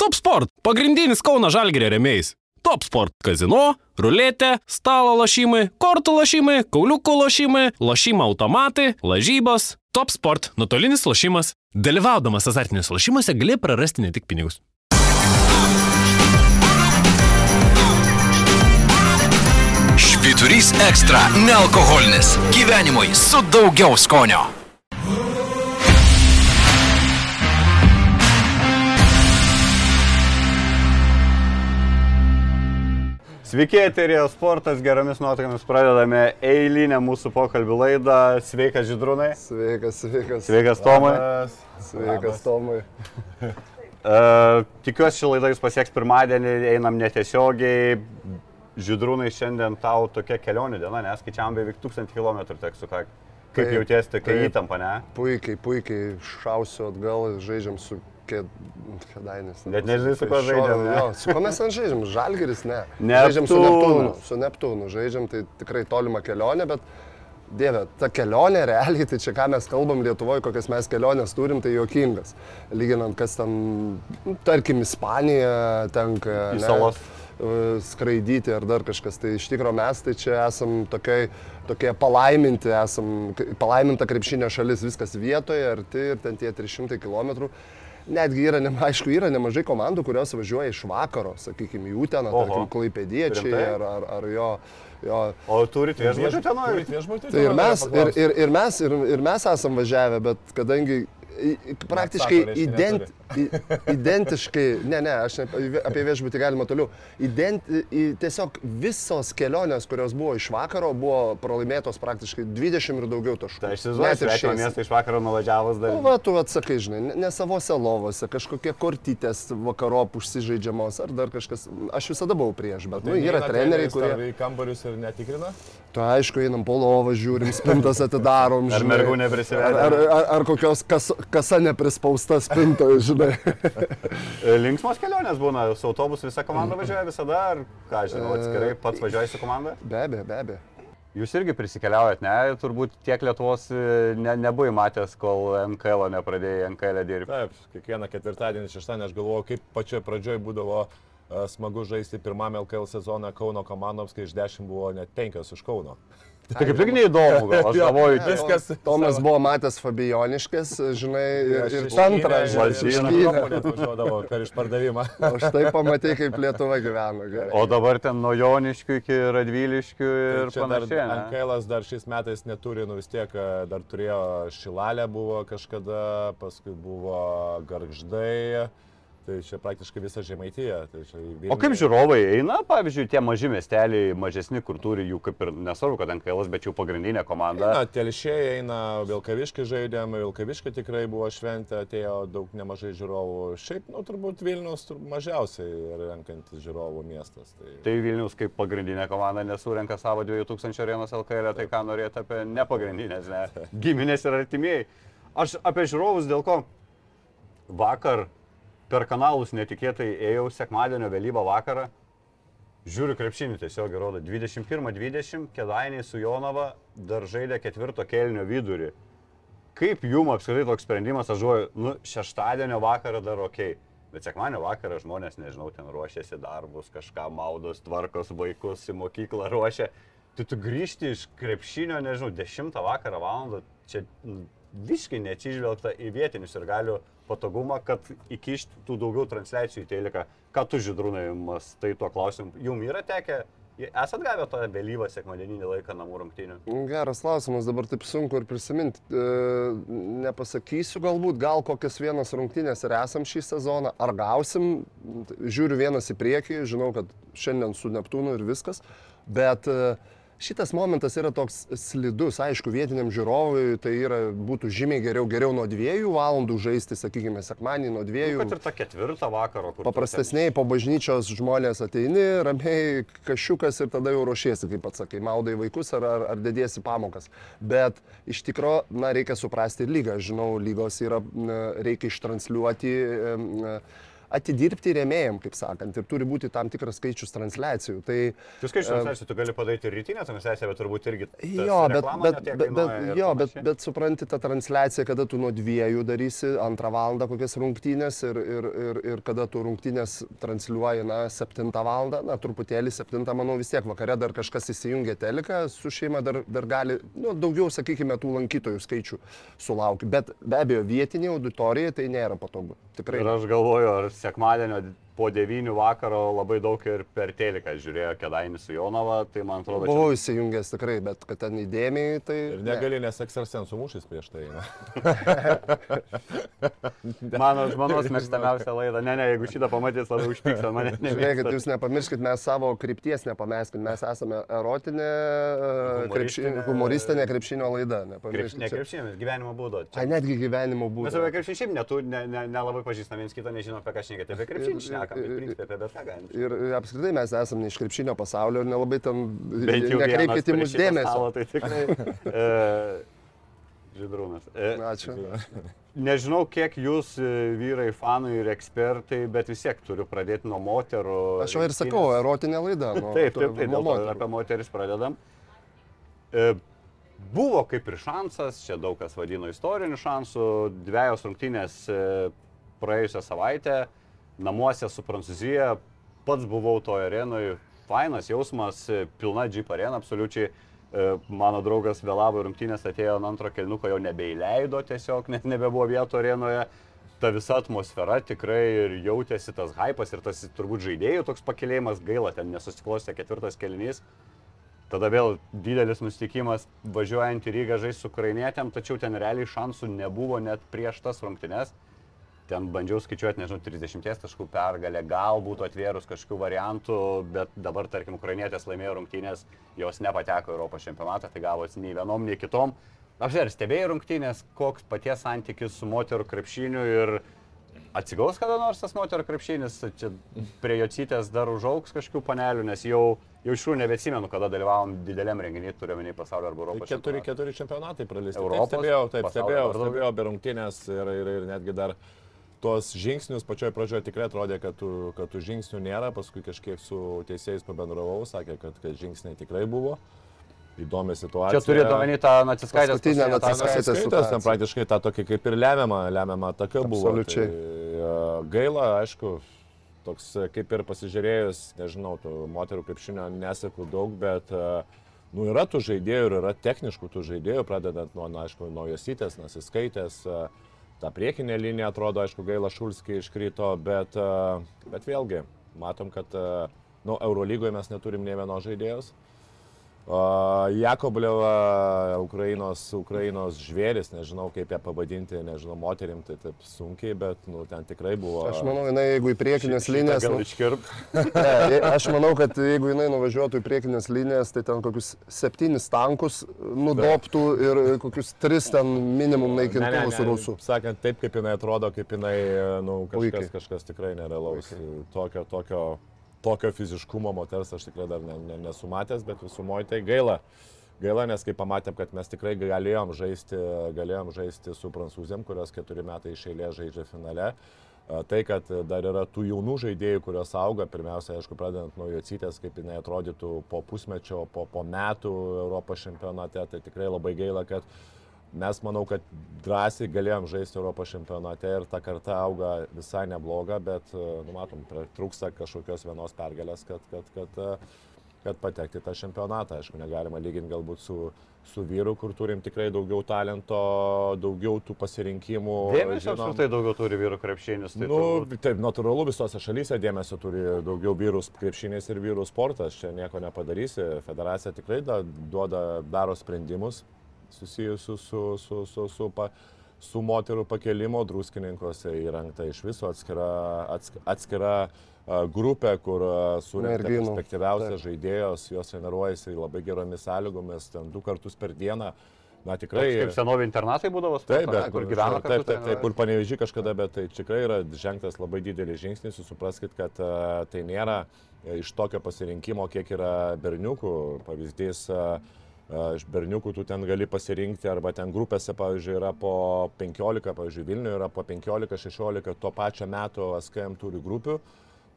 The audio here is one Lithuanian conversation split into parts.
Top Sport - pagrindinis Kauno Žalgėrio remėjais. Top Sport - kazino, ruletė, stalo lošimai, kortų lošimai, kauliukų lošimai, lošimo automatai, lažybos. Top Sport - nuotolinis lošimas. Dalyvaudamas azartiniuose lošimuose gali prarasti ne tik pinigus. Švyturys ekstra - nealkoholinis. Gyvenimui su daugiau skonio. Sveiki, eterija sportas, geromis nuotaikomis pradedame eilinę mūsų pokalbių laidą. Sveikas, Židrūnai. Sveikas, sveikas. Sveikas, Tomai. Sveikas, Tomai. Uh, tikiuosi, ši laida jūs pasieks pirmadienį, einam netiesiogiai. Židrūnai, šiandien tau tokia kelionė diena, nes skaičiavam beveik 1000 km teks sukakti. Kaip Taip, jautiesi, tokia taip. įtampa, ne? Puikiai, puikiai šausiu atgal, žaidžiam su kėd... kėdainės. Net nežinai, su kuo žaidžiam, ne? Jo, su kuo mes ten žaidžiam? Žalgeris, ne. Neptūnas. Žaidžiam su Neptūnu. Su Neptūnu žaidžiam, tai tikrai tolima kelionė, bet Dieve, ta kelionė realiai, tai čia ką mes kalbam Lietuvoje, kokias mes keliones turim, tai juokingas. Lyginant, kas ten, nu, tarkim, Ispanija tenka. Į salas. e, skraidyti ar dar kažkas. Tai iš tikrųjų mes tai čia esam tokiai, tokie palaiminti, esam palaiminta krepšinio šalis, viskas vietoje, arti ir ten tie 300 km. Netgi yra, ne, aišku, yra nemažai komandų, kurios važiuoja iš vakaro, sakykime, jų ten, tarkim, klaipėdiečiai ar, ar, ar jo, jo. O turit viešbučių tenai? Tai ir mes, ir, ir, ir, mes, ir, ir mes esam važiavę, bet kadangi praktiškai ident, identiškai, ne, ne, aš ne, apie viešbutį galima toliau, ident, tiesiog visos kelionės, kurios buvo iš vakaro, buvo pralaimėtos praktiškai 20 ir daugiau taškų. Tai aš įsivaizduoju, svetimą šiais. miestą iš vakaro nuvažiavus dar. Nu, va, tu atsakai, žinai, ne, ne savose lovose, kažkokie kortytės vakarop užsižaidžiamos ar dar kažkas. Aš visada buvau prieš, bet nu, yra treneriai, kurie... Į kambarius ir netikrina. Tu aišku, einam po lovą, žiūrim, spintas atidarom, Ar žinai. mergų neprisivedė? Ar, ar, ar, ar kokios kas, kasa neprispausta spintoje, žinai. E, Linksmos kelionės būna, su autobusu visa komanda važiuoja visada, ar ką žinau, atskirai pats važiuoji su komanda? Be abejo, be abejo. Jūs irgi prisikeliaujat, ne? Turbūt tiek Lietuvos e, ne, nebuvai matęs, kol NKL nepradėjai NKL dirbti. Taip, kiekvieną ketvirtadienį, šeštadienį aš galvoju, kaip pačioje pradžioje būdavo e, smagu žaisti pirmame LKL sezoną Kauno komandoms, kai iš dešimt buvo net penkios iš Kauno. Tai kaip tik neįdomu, gal aš galvoju, Ne, viskas Tom- Tomas savo. buvo matęs Fabioniškės, žinai, ir, ir centrą, žinai, per išpardavimą. O štai pamatai, kaip Lietuva gyvena. Gerai. o dabar ten nuo Joniškių iki Radviliškių ir Tai Čia dar panašiai. ne? NKL dar šiais metais neturi, nu vis tiek dar turėjo Šilalę buvo kažkada, paskui buvo Garždai, tai čia praktiškai visa Žemaitija. Tai į O kaip žiūrovai eina, pavyzdžiui, tie maži miesteliai, mažesni, kur turi jų kaip ir nesvarbu, kad NKL, bet jų pagrindinė komanda. Na, telšėjai eina, Vilkaviškai žaidėm, Vilkaviškai tikrai buvo šventė, atėjo daug nemažai žiūrovų. Šiaip, nu, turbūt Vilnius tur, mažiausiai renkantis žiūrovų miestas. Tai... Tai Vilnius kaip pagrindinė komanda nesurenka savo 2000 arenos LKL, tai ką norėtų apie nepagrindinės, ne? Giminės ir artimieji. Aš apie žiūrovus dėl ko vakar per kanalus netikėtai ėjau sekmadienio vėlyvą vakarą. Žiūriu krepšinį tiesiog rodo 21-20, Kedainiai su Jonava dar žaidė ketvirto kelnio vidurį. Kaip jum apskritai toks sprendimas, aš žuoju, nu, šeštadienio vakarą dar ok, bet sekmanio vakarą žmonės, nežinau, ten ruošiasi darbus, kažką maudos, tvarkos vaikus į mokyklą ruošia. Tai tu grįžti iš krepšinio, nežinau, 10 vakarą valandą, čia nu, visiškai neatsižvelgta į vietinius ir galiu patogumą, kad įkišti tų daugiau transliacijų į teliką. Ką tu žydrūnai, tai tuo klausimu, jum yra tekę, esat gavę tą vėlyvą sekmadieninį laiką namų rungtynių? Geras klausimas, dabar taip sunku ir prisiminti. E, nepasakysiu galbūt, gal kokias vienas rungtynės ir esam šį sezoną, ar gausim. Žiūriu vienas į priekį, žinau, kad šiandien su Neptūnu ir viskas, bet e, šitas momentas yra toks slidus, aišku, vietiniam žiūrovui tai yra, būtų žymiai geriau, geriau nuo dviejų valandų žaisti, sakykime, sekmanį nuo dviejų. Kad ir tą ketvirtą vakaro, kur... Paprastesniai po bažnyčios žmonės ateini, ramiai kašiukas ir tada jau ruošiesi, kaip pats sakai, maudai vaikus ar, ar, ar dėdėsi pamokas. Bet iš tikrųjų, na, reikia suprasti ir lygą. Žinau, lygos yra, reikia ištransliuoti. em, atidirbti rėmėjim, kaip sakant, ir turi būti tam tikras skaičius transliacijų. Tai, Tu skaičiu transliaciją, tu gali padaryti rytinę transliaciją, bet turbūt irgi... Jo, bet, bet, bet, bet, jo, bet, bet supranti tą transliaciją, kada tu nuo dviejų darysi antrą valandą kokias rungtynės ir, ir, ir, ir kada tu rungtynės transliuoji, na, septintą valandą, na, truputėlį septintą, manau, vis tiek vakare dar kažkas įsijungia teleką, su šeima dar, dar gali, nu, daugiau, sakykime, tų lankytojų skaičių sulaukti. Bet be abejo, vietinė auditorija tai nėra patogu. Tikrai. Ir aš galvoju, ar sekmadienio po 9 vakaro labai daug ir per teliką žiūrėjo Kedainis su Jonava, tai man atrodo, čia- Buvau įsijungęs tikrai, bet kad ten įdėmiai, tai... Ir ne. negali, nes ekstrasensų mūšis prieš tai. Mano žmonos mėgstamiausia laida. Ne, ne, jeigu šitą pamatys, labai užpiks ant mane. Žiūrėkit, jūs nepamirškit, mes savo krypties nepameskit, mes esame erotinė, e, Humoristinė- humoristinė krepšinio laida. Krepš, ne čia. krepšinėmis, gyvenimo būdo. Ai, netgi gyvenimo Mes būdu. apie krepšinį šiaip netu, ne, ne, nelabai pažįstam viens kitą, nežinom apie ką šnekėti. Apie krepšinį šnekam, principė apie bet ką galim. Ir apskritai mes esame iš krepšinio pasaulio ir nelabai ten nekreipkite į mus dėmesio. Tai tikrai. e, Žydrūnas. E, Ačiū. nežinau, kiek jūs e, vyrai, fanai ir ekspertai, bet vis tiek turiu pradėti nuo moterų. Aš jau ir sakau, erotinė laida. Nu, Taip, taip, taip, nuo moterų. apie moteris pradedam. E, Buvo kaip ir šansas, čia daug kas vadino istoriniu šansu, dviejos rungtynės e, praėjusią savaitę, namuose su Prancūzija, pats buvau toje arenoje, fainas jausmas, pilna Jeep arena, absoliučiai. E, Mano draugas vėlavo rungtynės, atėjo ant antro kelniuko, jau nebeįleido tiesiog, nes nebebuvo vietų arenoje. Ta visa atmosfera tikrai ir jautėsi tas hypas ir tas turbūt žaidėjų toks pakėlėjimas, gaila, ten nesusiklostė ketvirtas kelnys. Tada vėl didelis nusteikimas važiuojant į Rygą žaisti su ukrainietėm, tačiau ten realiai šansų nebuvo net prieš tas rungtynes. Ten bandžiau skaičiuoti, nežinau, 30 taškų pergalę, gal būtų atvėrus kažkokių variantų, bet dabar, tarkim, ukrainietės laimėjo rungtynės, jos nepateko Europos čempionatą, tai gavosi nei vienom, nei kitom. Aš dar stebėjau rungtynės, koks paties santykis su moterų krepšiniu ir atsigaus kada nors tas moterų krepšinis, čia prie Jocytės dar užauks kažkokių panelių, nes jau, jau iš tikrųjų nebeatsimenu, kada dalyvavom dideliam renginiui, turiuomenį pasaulio arba Europos. Keturi, čempionate. keturi čempionatai praleisti. Europos, Taip, stebėjau, taip, stebėjau, stebėjau be rungtynės ir, ir, ir netgi dar tuos žingsnius pačioj pradžioje tikrai atrodė, kad tų, kad tų žingsnių nėra, paskui kažkiek su teisėjais pabendravau, sakė, kad, kad žingsniai tikrai buvo. Įdomi situacija. Čia turėtų omeny tą naciskaitę. Paskutinę situacija. ten praktiškai ta tokia kaip ir lemiama, lemiama ataka buvo. Absoliučiai. Tai, e, gaila, aišku, toks kaip ir pasižiūrėjus, nežinau, tų moterų krepšinio nesekų daug, bet e, nu, yra tų žaidėjų ir yra techniškų tų žaidėjų, pradedant nuo, na, aišku, nuo Josytės, Nasiskaitės. e, Ta priekinė linija atrodo, aišku, gaila Šulskiai iškrito, bet, e, bet vėlgi, matom, kad e, nu, Eurolygoje mes neturim ne vienos žaidėjos. O, Jakobleva, Ukrainos, Ukrainos žvėris, nežinau kaip ją pavadinti, nežinau, moterim tai taip sunkiai, bet nu, ten tikrai buvo. Aš manau, jinai, jeigu į priekinės linijas... Gal nu- iškirp. Ne, aš manau, kad jeigu jinai nuvažiuotų į priekinės linijas, tai ten kokius septynis tankus nudoptų ir kokius tris ten minimum naikintuvus rusų. Sakant, taip kaip jinai atrodo, kaip jinai, nu, kažkas, kažkas tikrai nerealaus. Tokio, tokio, tokio fiziškumo moters aš tikrai dar ne, ne, nesu matęs, bet visumoje tai gaila. Gaila, nes kai pamatėm, kad mes tikrai galėjom žaisti, galėjom žaisti su prancūzėm, kurios keturi metai iš eilės žaidžia finale. Tai, kad dar yra tų jaunų žaidėjų, kurios auga, pirmiausia, aišku, pradedant nuo Jocytės, kaip jinai atrodytų po pusmečio, po, po metų Europos čempionate, tai tikrai labai gaila, kad mes manau, kad drąsiai galėjom žaisti Europos čempionate ir ta karta auga visai nebloga, bet, e, nu, matom, trūksta kažkokios vienos pergalės, kad, kad, kad, e, kad patekti tą čempionatą. Aišku, negalima lyginti galbūt su, su vyru, kur turim tikrai daugiau talento, daugiau tų pasirinkimų. Dėmesio apskritai daugiau turi vyrų krepšinis. Tai Nu, turbūt- taip, natūralu visose šalyse dėmesio turi daugiau vyrų krepšinis ir vyrų sportas. Čia nieko nepadarysi. Federacija tikrai da, duoda, daro sprendimus susijusius su, su, su, su, pa, su moterų pakelimu. Druskininkose įrengta iš viso atskira, atsk- atskira a, grupė, kur surinkta Merginų, perspektyviausias žaidėjos, jos treniruojasi labai geromis sąlygomis, ten du kartus per dieną. Na tikrai. Kaip senovi internatai būdavo, Taip, bet kur gyvena Taip, taip, taip, ten kur paneveži kažkada, bet tai tikrai yra žengtas labai didelis žingsnis, jūs supraskite, kad a, tai nėra e, iš tokio pasirinkimo, kiek yra berniukų. Pavyzdys, a, Iš berniukų tu ten gali pasirinkti, arba ten grupėse, pavyzdžiui, yra po 15, pavyzdžiui, Vilniuje yra po 15-16, tuo pačiu metu SKM turi grupių,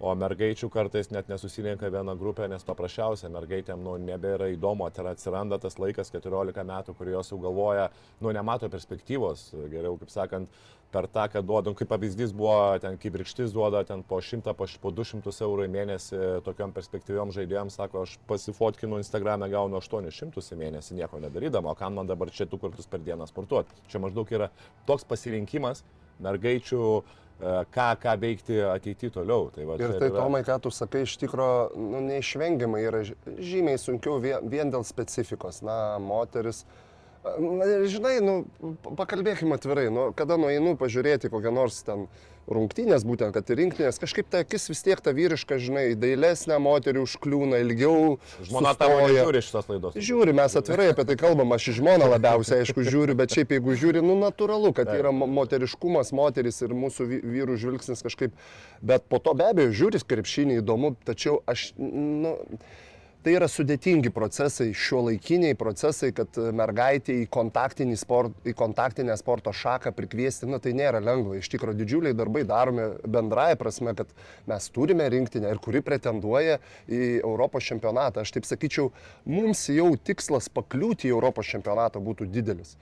o mergaičių kartais net nesusirenka vieną grupę, nes paprasčiausia mergaitėm nu, nebėra įdomu, tai atsiranda tas laikas 14 metų, kur jos jau galvoja, nu, nemato perspektyvos, geriau, kaip sakant, per tą, kad duoda, nu, kaip pavyzdys buvo, ten kaip rikštis duoda, ten po 100, po, po 200 eurų į mėnesį tokiam perspektyviom žaidėjom, sako, aš pasifotkinu Instagram'e, gaunu 800 į mėnesį nieko nedarydama, o kam man dabar čia du kartus per dieną sportuoti. Čia maždaug yra toks pasirinkimas mergaičių uh, ką, ką veikti ateityje toliau. Tai va, ir tai, yra... Tomai, ką tu sakai, iš tikrųjų nu, neišvengiamai yra žymiai sunkiau vien, vien dėl specifikos. Na, moteris. Na, žinai, nu, pakalbėkime atvirai, nu, kada nueinu pažiūrėti kokią nors ten uh, rungtynės, būtent, kad ir rinktinės, kažkaip ta akis vis tiek ta vyriška, žinai, dailesnė moterį užkliūna ilgiau. Žmona tavo žiūri šitas laidos. Žiūri, mes atvirai apie tai kalbam, aš žmona labiausiai, aišku, žiūriu, bet šiaip jeigu žiūri, nu natūralu, kad yra moteriškumas, moteris ir mūsų vyrų žvilgsnis kažkaip, bet po to be abejo žiūri krepšinį įdomu, tačiau aš, nu, tai yra sudėtingi procesai, šio laikiniai procesai, kad mergaitė į, sport, į kontaktinę sporto šaką prikviesti, na tai nėra lengva. Iš tikrųjų didžiuliai darbai daromi bendraja prasme, kad mes turime rinktinę ir kuri pretenduoja į Europos čempionatą. Aš taip sakyčiau, mums jau tikslas pakliūti į Europos čempionatą būtų didelis.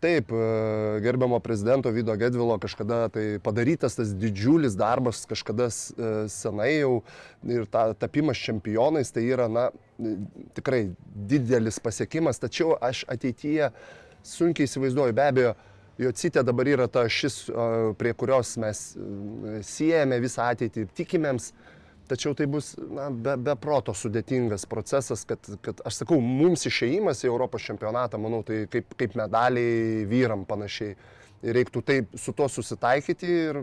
Taip, e, gerbiamo prezidento Vido Gedvilo kažkada tai padarytas tas didžiulis darbas, kažkada e, senai jau ir ta, tapimas čempionais, tai yra, na, tikrai didelis pasiekimas, tačiau aš ateityje sunkiai įsivaizduoju, be abejo, Jocitė dabar yra ta šis, e, prie kurios mes siejame visą ateitį tikimėms, Tačiau tai bus na, be, be proto sudėtingas procesas, kad, kad aš sakau, mums išėjimas į Europos čempionatą, manau, tai kaip, kaip medaliai vyram panašiai. Ir reiktų taip su tuo susitaikyti ir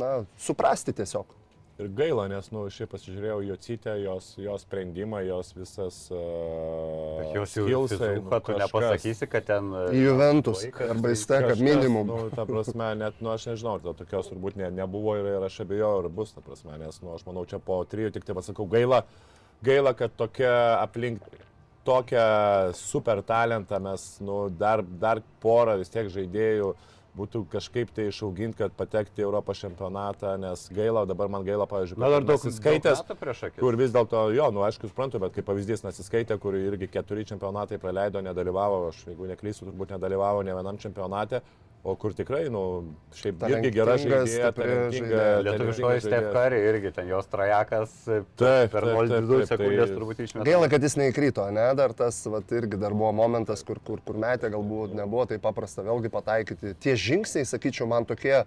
na, suprasti tiesiog. Ir gaila, nes, nu, šiaip pasižiūrėjau jo citę, jos, jos sprendimą, jos visas... Uh, jos jau skilsai, nu, kad tu nepasakysi, kad ten... Uh, Juventus, arba įsteka minimum. Nu, ta prasme, net, nu, aš nežinau, to tokios turbūt ne, nebuvo ir, ir aš abejoju, ar bus, ta prasme, nes, nu, aš manau, čia po trijų tik tai pasakau, gaila, gaila, kad tokia aplink tokią super talentą mes, nu, dar, dar porą vis tiek žaidėjų uh, būtų kažkaip tai išauginti, kad patekti į Europos čempionatą, nes gaila, dabar man gaila, pavyzdžiui, Na, dar daug skaitęs, kur vis dėlto, jo, nu, aišku, suprantu, bet kaip pavyzdys nesiskaitė, kur irgi keturi čempionatai praleido, nedalyvavo, aš jeigu neklysiu, turbūt nedalyvavo ne vienam čempionate, O kur tikrai, nu, šiaip irgi gera žaidėja, talentinga. Lietuviškoji Steph Curry irgi ten jos trajekas taip, per 0,2 sekundės turbūt išmetė. Gaila, kad jis neįkrito, ne, dar tas, vat, irgi dar buvo momentas, kur, kur, kur metė, galbūt nebuvo taip paprasta vėlgi pataikyti. Tie žingsniai, sakyčiau, man tokie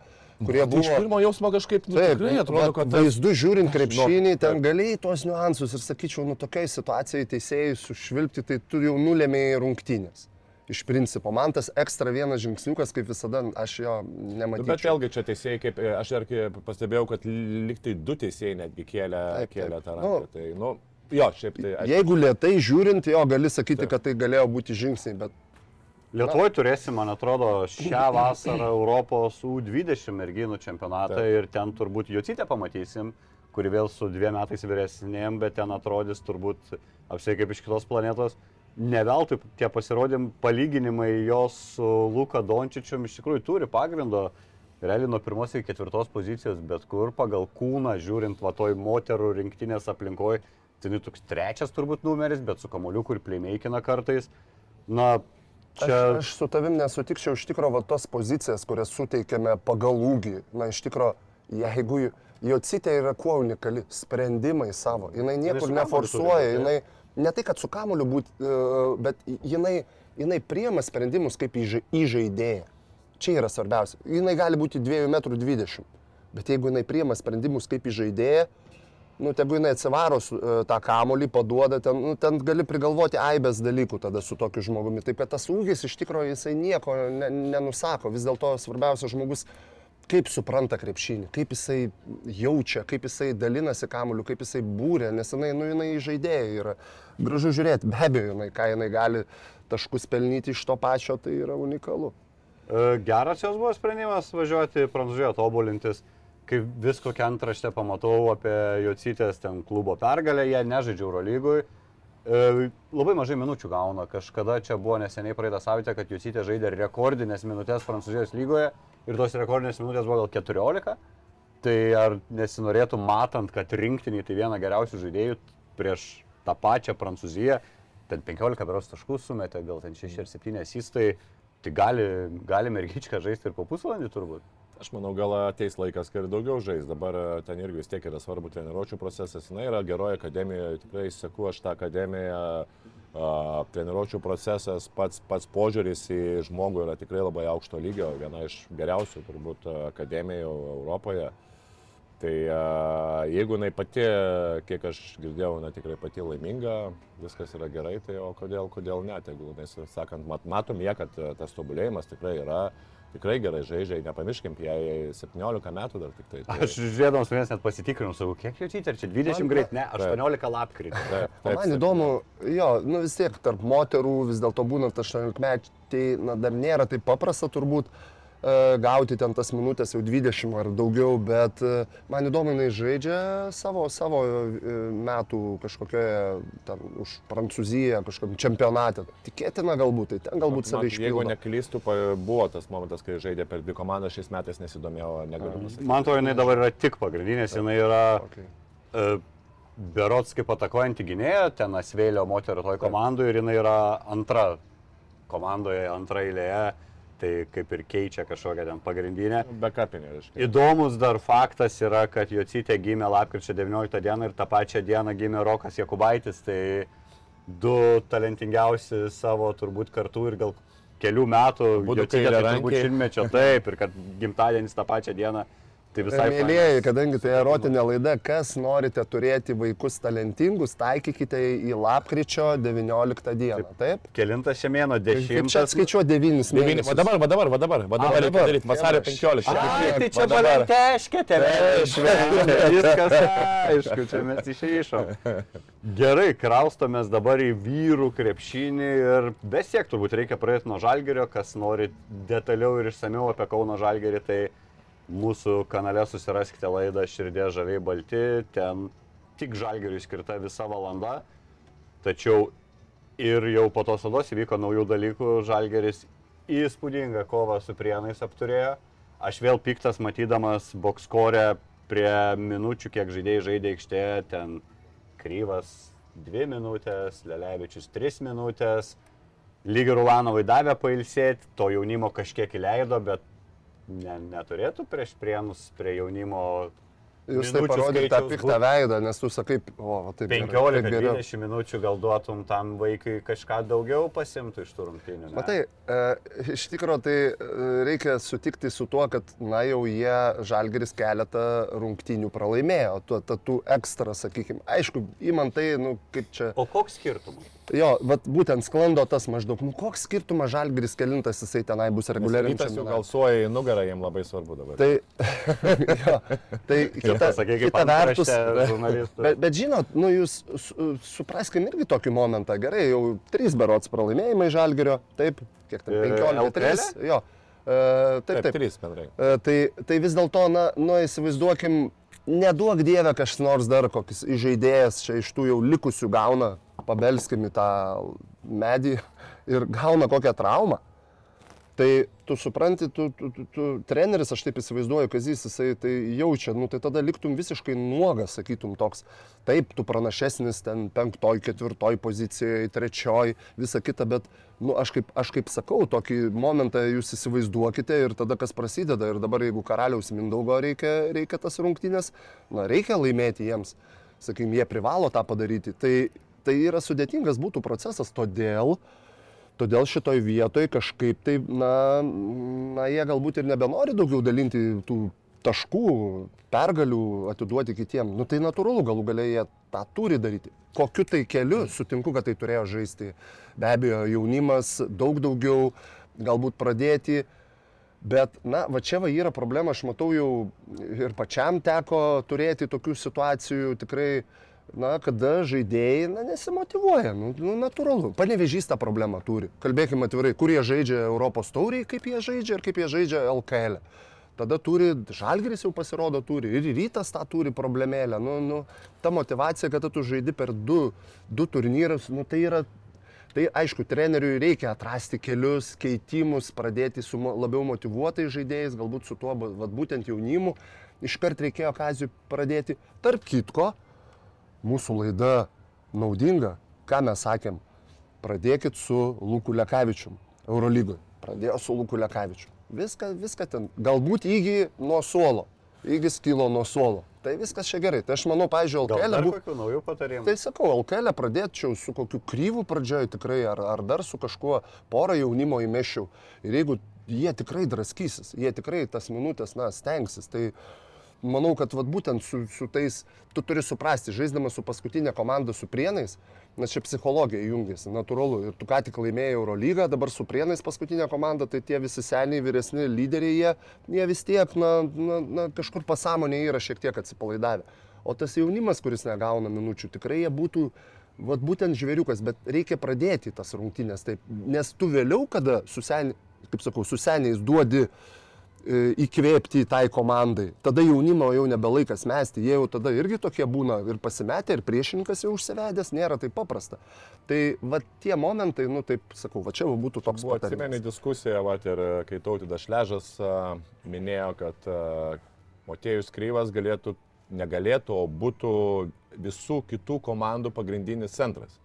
kurie buvo... Iš pirmo jausmo kažkaip nu, taip, tikrai atrodo, kad... Vaizdu žiūrint krepšinį, ten galėjai tuos niuansus ir sakyčiau, nu tokiai situacijai teisėjai sušvilpti, tai tu jau nulėmėjai rungtynės iš principo. Man tas ekstra vienas žingsniukas, kaip visada, aš jo nemačiau. Bet vėlgi čia teisėjai, kaip aš dar pastebėjau, kad liktai du teisėjai netgi kėlė, taip, kėlė tą ranką. Nu, tai, nu, jo, šiaip tai. Aš... Jeigu lietai žiūrint, jo gali sakyti, taip. kad tai galėjo būti žingsniai, bet... Lietuvoje turėsim, man atrodo, šią vasarą Europos U20 merginų čempionatą taip. ir ten turbūt Jocytę pamatysim kuri vėl su dviem metais vyresnėm, bet ten atrodys turbūt apsiai kaip iš kitos planetos neveltui tie pasirodym palyginimai jos su Luka Dončičium iš tikrųjų turi pagrindo. Realiai nuo pirmos iki ketvirtos pozicijos, bet kur pagal kūną, žiūrint va toj moterų rinktinės aplinkoje, tai toks trečias turbūt numeris, bet su kamoliu, kur plėmeikina kartais. Na, Čia... Aš, aš su tavim nesutikčiau iš tikrųjų tos pozicijas, kurias suteikėme pagal ūgį. Na, iš tikrųjų, jeigu jo citė yra kuo unikali, sprendimai savo, jinai niekur neforsuoja, jinai, ne tai, kad su kamuliu būti, e, bet jinai, jinai priema sprendimus kaip įžaidėja. Čia yra svarbiausia. Jinai gali būti 2,20 m. Bet jeigu jinai priema sprendimus kaip įžaidėja, nu, tegu jinai atsivaro su, e, tą kamolį, paduoda, ten, nu, ten gali prigalvoti aibės dalykų tada su tokiu žmogumi. Taip, kad tas ūgis iš tikrųjų jisai nieko ne, nenusako. Vis dėlto svarbiausia žmogus kaip supranta krepšinį, kaip jisai jaučia, kaip jisai dalinasi kamuoliu, kaip jisai būrė, nes jinai, nu, jinai žaidėja yra. Gražu žiūrėti, be abejo, jinai, ką jinai gali taškus pelnyti iš to pačio, tai yra unikalu. E, geras jos buvo sprendimas važiuoti į Prancūziją, tobulintis. Kai visko antraštę pamatau apie Jocytės ten klubo pergalę, jie nežaidžia Eurolygui. E, labai mažai minučių gauna. Kažkada čia buvo neseniai praeitą savaitę, kad Jusytė žaidė rekordinės minutės Prancūzijos lygoje ir tos rekordinės minutės buvo gal 14. Tai ar nesinorėtų matant, kad rinktinį tai viena geriausių žaidėjų prieš tą pačią Prancūziją, ten 15 beros taškų sumetė, gal ten 6 ar 7 įstai, tai gali, gali mergičką žaisti ir po pusvalandį turbūt. Aš manau, gal ateis laikas, kai ir daugiau žais. Dabar e, ten irgi vis tiek yra svarbu treniruočio procesas. Na, yra geroji akademija, tikrai seku aš tą akademiją. a, Treniruočio procesas, pats, pats požiūris į žmogų yra tikrai labai aukšto lygio, viena iš geriausių turbūt akademijų Europoje. Tai a, jeigu jinai pati, kiek aš girdėjau, jinai tikrai pati laiminga, viskas yra gerai, tai o kodėl, kodėl ne, jeigu, nes, sakant, mat, matom jie, kad e, tas tobulėjimas tikrai yra, tikrai gerai žaidžia, nepamirškim, jai 17 metų dar tik tai. tai Aš žiūrėdamas vienas net pasitikrinau, sakau, kiek Jusytė, ar čia 20 Man- greit, ne, 18 lapkritį. Man įdomu, jo, nu vis tiek tarp moterų vis dėlto būnant 18 metų, tai na, dar nėra taip paprasta turbūt e, gauti ten tas minutės jau 20 ar daugiau, bet e, man įdomu, jinai žaidžia savo, savo e, metų kažkokioje, ten už Prancūziją, kažkokiam čempionate. Tikėtina galbūt, tai ten galbūt Man- savai Jeigu pa- buvo tas momentas, kai žaidė per dvi komandas, šiais metais nesidomėjau, negaliu pasakyti. Man to jinai dabar yra tik pagrindinės, jinai yra Okay. e, berots kaip atakuojanti gynėja, ten Asvėlio moterų toj komandoje ir jinai yra antra komandoje, antra eilėje, tai kaip ir keičia kažkokią ten pagrindinę. Bekapinė, reiškia. Įdomus dar faktas yra, kad Jocytė gimė lapkričio 19 dieną ir tą pačią dieną gimė Rokas Jakubaitis, tai du talentingiausi savo turbūt kartų ir gal kelių metų, Jocytė tai turbūt šimtmečio taip ir kad gimtadienis tą pačią dieną, tai visai Mėlyjeji, kadangi tai erotinė laida, kas norite turėti vaikus talentingus, taikykite į lapkričio 19 dieną. Taip? Kelintas šią mėno, Kaip čia dešimtas. atskaičiuoju 9 Devyni, mėnesius. va dabar, va dabar, va dabar, va dabar reikia dabar. daryti vasario 15. Ai, tai Va čia dabar. valenteškė, tėvė. Viskas aišku, čia mes išeišom. Gerai, kraustomės dabar į vyrų krepšinį ir besiek turbūt reikia pradėti nuo žalgerio, kas nori detaliau ir išsameu apie Kauno žalgerį, tai mūsų kanale susiraskite laidą Širdė žaliai balti, ten tik žalgeriui skirta visa valanda, tačiau ir jau po tos vados įvyko naujų dalykų, žalgeris įspūdingą kovą su prienais apturėjo. Aš vėl piktas matydamas bokskorę prie minučių, kiek žaidėjai žaidė aikštėje, ten Kryvas 2 minutės, Lelevičius 3 minutės, lyg ir Ulanovai davė pailsėti, to jaunimo kažkiek įleido, bet ne, neturėtų prieš prienus prie jaunimo Jūs tai minučių parodėte tą piktą veidą, nes tu sakai, o, taip. gerai, taip geriau. 15-20 minučių gal duotum tam vaikui kažką daugiau pasimtų iš ne? Matai, e, iš tikrųjų tai e, reikia sutikti su tuo, kad, na jau jie žalgeris keletą rungtynių pralaimėjo, tuo, ta, tų ekstra, sakykime. Aišku, įman tai, nu, kaip čia. O koks skirtumas? Jo, vat būtent sklando tas maždaug, nu koks skirtumas žalgeris kelintas jisai tenai bus reguliariai. Rytas jau galsuoja į nugarą, jiems labai svarbu dabar. Tai, jo, tai kita, kaip kita vertus. Bet, bet žinot, nu jūs su, supraskim irgi tokį momentą. Gerai, jau trys berots pralaimėjimai žalgerio, taip, kiek ten E, 15, 3. LKL? Jo. E, taip, Taip, taip. trys bendrai. E, tai, tai vis dėlto, na, nu, įsivaizduokim, neduok dievę kažkas nors dar kokis žaidėjas čia iš tų jau likusių gauna, pabelskim į tą medį ir gauna kokią traumą. Tai tu supranti, tu, tu, tu, tu treneris, aš taip įsivaizduoju, kad jis jisai tai jaučia, nu tai tada liktum visiškai nuogas, sakytum toks, taip, tu pranašesnis ten penktoj, ketvirtoj pozicijoje, trečioj, visa kita, bet, nu aš kaip, aš kaip sakau, tokį momentą jūs įsivaizduokite ir tada kas prasideda. Ir dabar jeigu karaliaus Mindaugo reikia, reikia tas rungtynės, na reikia laimėti jiems, sakykim, jie privalo tą padaryti, tai, tai yra sudėtingas būtų procesas, todėl, Todėl šitoj vietoj kažkaip tai, na, na, jie galbūt ir nebenori daugiau dalinti tų taškų, pergalių atiduoti kitiem. Nu tai natūralu, galų galiai jie tą turi daryti. Kokiu tai keliu, sutinku, kad tai turėjo žaisti. Be abejo, jaunimas daug daugiau, galbūt pradėti. Bet, na, va čia va yra problema, aš matau jau ir pačiam teko turėti tokių situacijų tikrai, na, kada žaidėjai, na, nesimotivuoja, nu, nu natūralu. Panevežys tą problemą turi. Kalbėkime atvirai, kur jie žaidžia Europos tauriai, kaip jie žaidžia ir kaip jie žaidžia LKL. Tada turi, žalgeris jau pasirodo turi, ir rytas tą turi problemėlę. Nu, nu, ta motivacija, kad tu žaidi per du, du turnyrus, nu, tai yra Tai aišku, treneriui reikia atrasti kelius, keitimus, pradėti su labiau motivuotais žaidėjais, galbūt su tuo vat, būtent jaunimu. Iškart reikėjo Kazijui pradėti. Tarp kitko, mūsų laida naudinga, ką mes sakėm, pradėkit su Luku Lekavičium, Eurolygoje. Pradėjo su Luku Lekavičium. Viską, viską ten. Galbūt įgy nuo suolo. Įgis kilo nuo suolo. Tai viskas čia gerai. Tai aš manau, pažiūrėjau, LKL. bu- kokių naujų patarimų? Tai sakau, LKL pradėčiau su kokiu kryvu pradžioje tikrai, ar, ar dar su kažkuo porą jaunimo įmešiau. Ir jeigu jie tikrai draskysis, jie tikrai tas minutės, na, stengsis, tai manau, kad vat, būtent su, su tais, tu turi suprasti, žaisdamas su paskutinė komanda su prienais, nes čia psichologija jungiasi, natūralu. Ir tu ką tik laimėjai Eurolygą, dabar su prienais paskutinė komanda, tai tie visi seniai, vyresni lyderiai, jie, jie vis tiek, na, na, na, kažkur pasąmonė yra šiek tiek atsipalaidavę. O tas jaunimas, kuris negauna minučių, tikrai jie būtų, vat būtent žvėriukas, bet reikia pradėti tas rungtynės taip, nes tu vėliau, kada su seniais, kaip sakau, su seniais duodi e, įkvėpti tai komandai. Tada jaunimo jau nebelaikas mesti, jie jau tada irgi tokie būna ir pasimetę, ir priešininkas jau užsivedęs, nėra taip paprasta. Tai va tie momentai, nu taip sakau, va čia jau būtų toks Buvo atsimeni diskusiją, vat, ir e, kai Tautidas Šležas a, minėjo, kad Motėjus Kryvas galėtų, negalėtų, o būtų visų kitų komandų pagrindinis centras.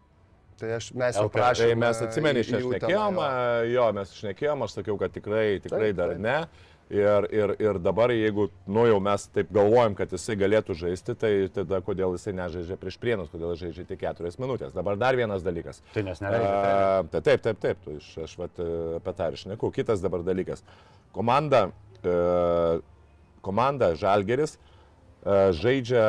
Tai aš, mes jau prašėme. Tai mes atsimeni, į- čia į uteną, šnekėjom, jo. jo, mes šnekėjom, aš sakiau, kad tikrai, tikrai Taip, dar taip. ne. Ir, ir, ir dabar, jeigu, nu jau mes taip galvojam, kad jisai galėtų žaisti, tai tada kodėl jisai nežaidžia prieš prienus, kodėl žaidžia tik keturias minutės. Dabar dar vienas dalykas. Tai nes neleidžia A, tai taip, taip, taip, tu, aš, aš vat, e, apie tą ir šneku. Kitas dabar dalykas. Komanda, e, komanda Žalgeris e, žaidžia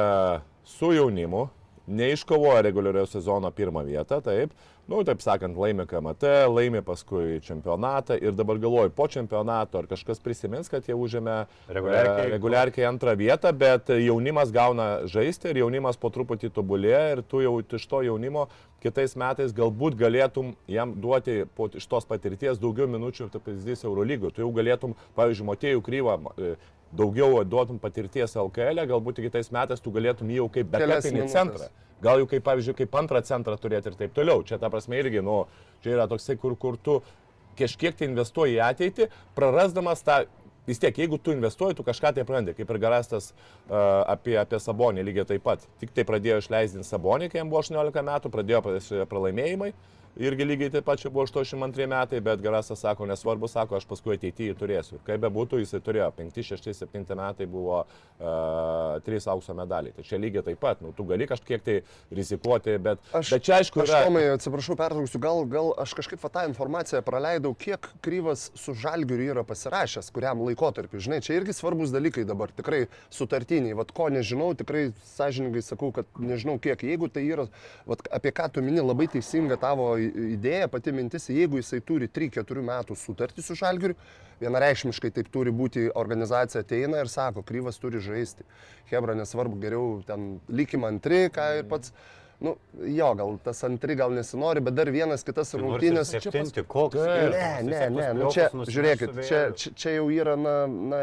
su jaunimu, neiškovoja reguliariojo sezono pirmą vietą, taip. Nu, taip sakant, laimi KMT, laimi paskui čempionatą ir dabar galvoju, po čempionato ar kažkas prisimins, kad jie užėmė Reguliarkiai. e, reguliarkiai antrą vietą, bet jaunimas gauna žaisti ir jaunimas po truputį tobulėja ir tu jau iš to jaunimo kitais metais galbūt galėtum jam duoti po iš tos patirties daugiau minučių, tai pavyzdys Eurolygų. Tu jau galėtum, pavyzdžiui, Motėjų kryvą e, daugiau duotum patirties LKL, galbūt kitais metais tu galėtum jau kaip minutes. centrą. Gal jau kaip, pavyzdžiui, kaip antrą centrą turėti ir taip toliau. Čia ta prasme irgi, nu, čia yra toksai, kur, kur tu kažkiek tai investuoji į ateitį, prarasdamas tą, vis tiek, jeigu tu investuoji, tu kažką tai prarandi, kaip ir Garastas uh, apie, apie Sabonį lygiai taip pat. Tik tai pradėjo išleisti Sabonį, kai jam buvo 18 metų, pradėjo pra- pralaimėjimai. Irgi lygiai taip pat čia buvo 82 metai, bet Garastas sako, nesvarbu, sako, aš paskui ateityje turėsiu. Kaip bebūtų, jisai turėjo 5, 6, 7 metai buvo uh, 3 aukso medaliai. Tai čia lygiai taip pat, nu, tu gali kažkiek tai rizikuoti, bet, Aš, bet čia aišku aš yra... Tomai, atsiprašau, pertrauksiu, gal, gal aš kažkaip tą informaciją praleidau, kiek kryvas su žalgiu yra pasirašęs, kuriam laikotarpiu. Žinai, čia irgi svarbus dalykai dabar, tikrai sutartiniai. Vat ko nežinau, tikrai sąžininkai sakau, kad nežinau kiek. Jeigu tai yra, vat, apie ką tu mini, labai teisinga tavo idėja, pati mintis, jeigu jisai turi 3-4 metų sutartį su žalgiu, vienareikšmiškai taip turi būti, organizacija ateina ir sako, kryvas turi žaisti. Hebra, nesvarbu, geriau ten likim antri, ką ir pats. Nu, jo, gal tas antri gal nesinori, bet dar vienas kitas rungtynės. Septinti, koks. Taip. Ne, ne, ne, nu čia, žiūrėkit, čia, čia, čia jau yra, na, na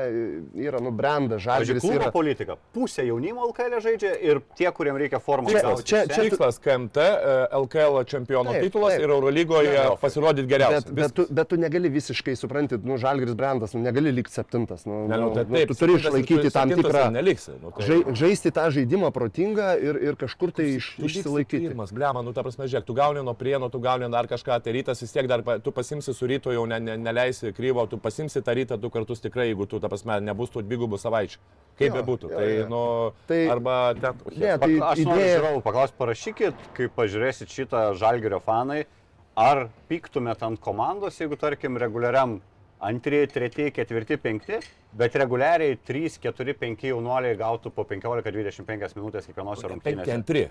yra nubrendę, Pavyzdžiui, žalgeris klubo yra. politika. Pusė jaunimo LKL žaidžia ir tie, kuriems reikia formos Čia- gauti. čia- čia- Tikslas KMT, e, LKL čempiono Taip, titulas taip. ir Eurolygoje pasirodyti geriausiai. Bet, bet, tu, bet tu negali visiškai supranti, nu, žalgeris brandas, nu, negali likti septintas. Nu, Ne, nu, nu, tai nu, taip, tu turi išlaikyti tam tikrą... Neliksi. Nu, tai, Žai, žaisti tą žaidimą protingą ir, ir kažkur tai iš, liksi išsilaikyti. Pirmas, blema, nu ta prasme, žiūrėk, tu gauni nuo prieno, tu gauni dar kažką, tai rytas vis tiek dar, tu pasimsi su ryto, jau ne, ne, neleisi kryvo, tu pasimsi tą rytą du kartus tikrai, jeigu tu, ta prasme, nebus tų dvigubų savaičių. Kaip bebūtų. Tai, nu, Tai- arba ten... Ne, tai aš idėja- žiūrovų paklausti, parašykit, kai pažiūrėsit šitą žalgerio fanai, ar piktumėt ant komandos, jeigu, tarkim, reguliariam antri, treti, ketvirti, penkti, bet reguliariai 3, 4, 5 jaunuoliai gautų po 15-25 minutės kiekvienose Penki rungtynėse. antri.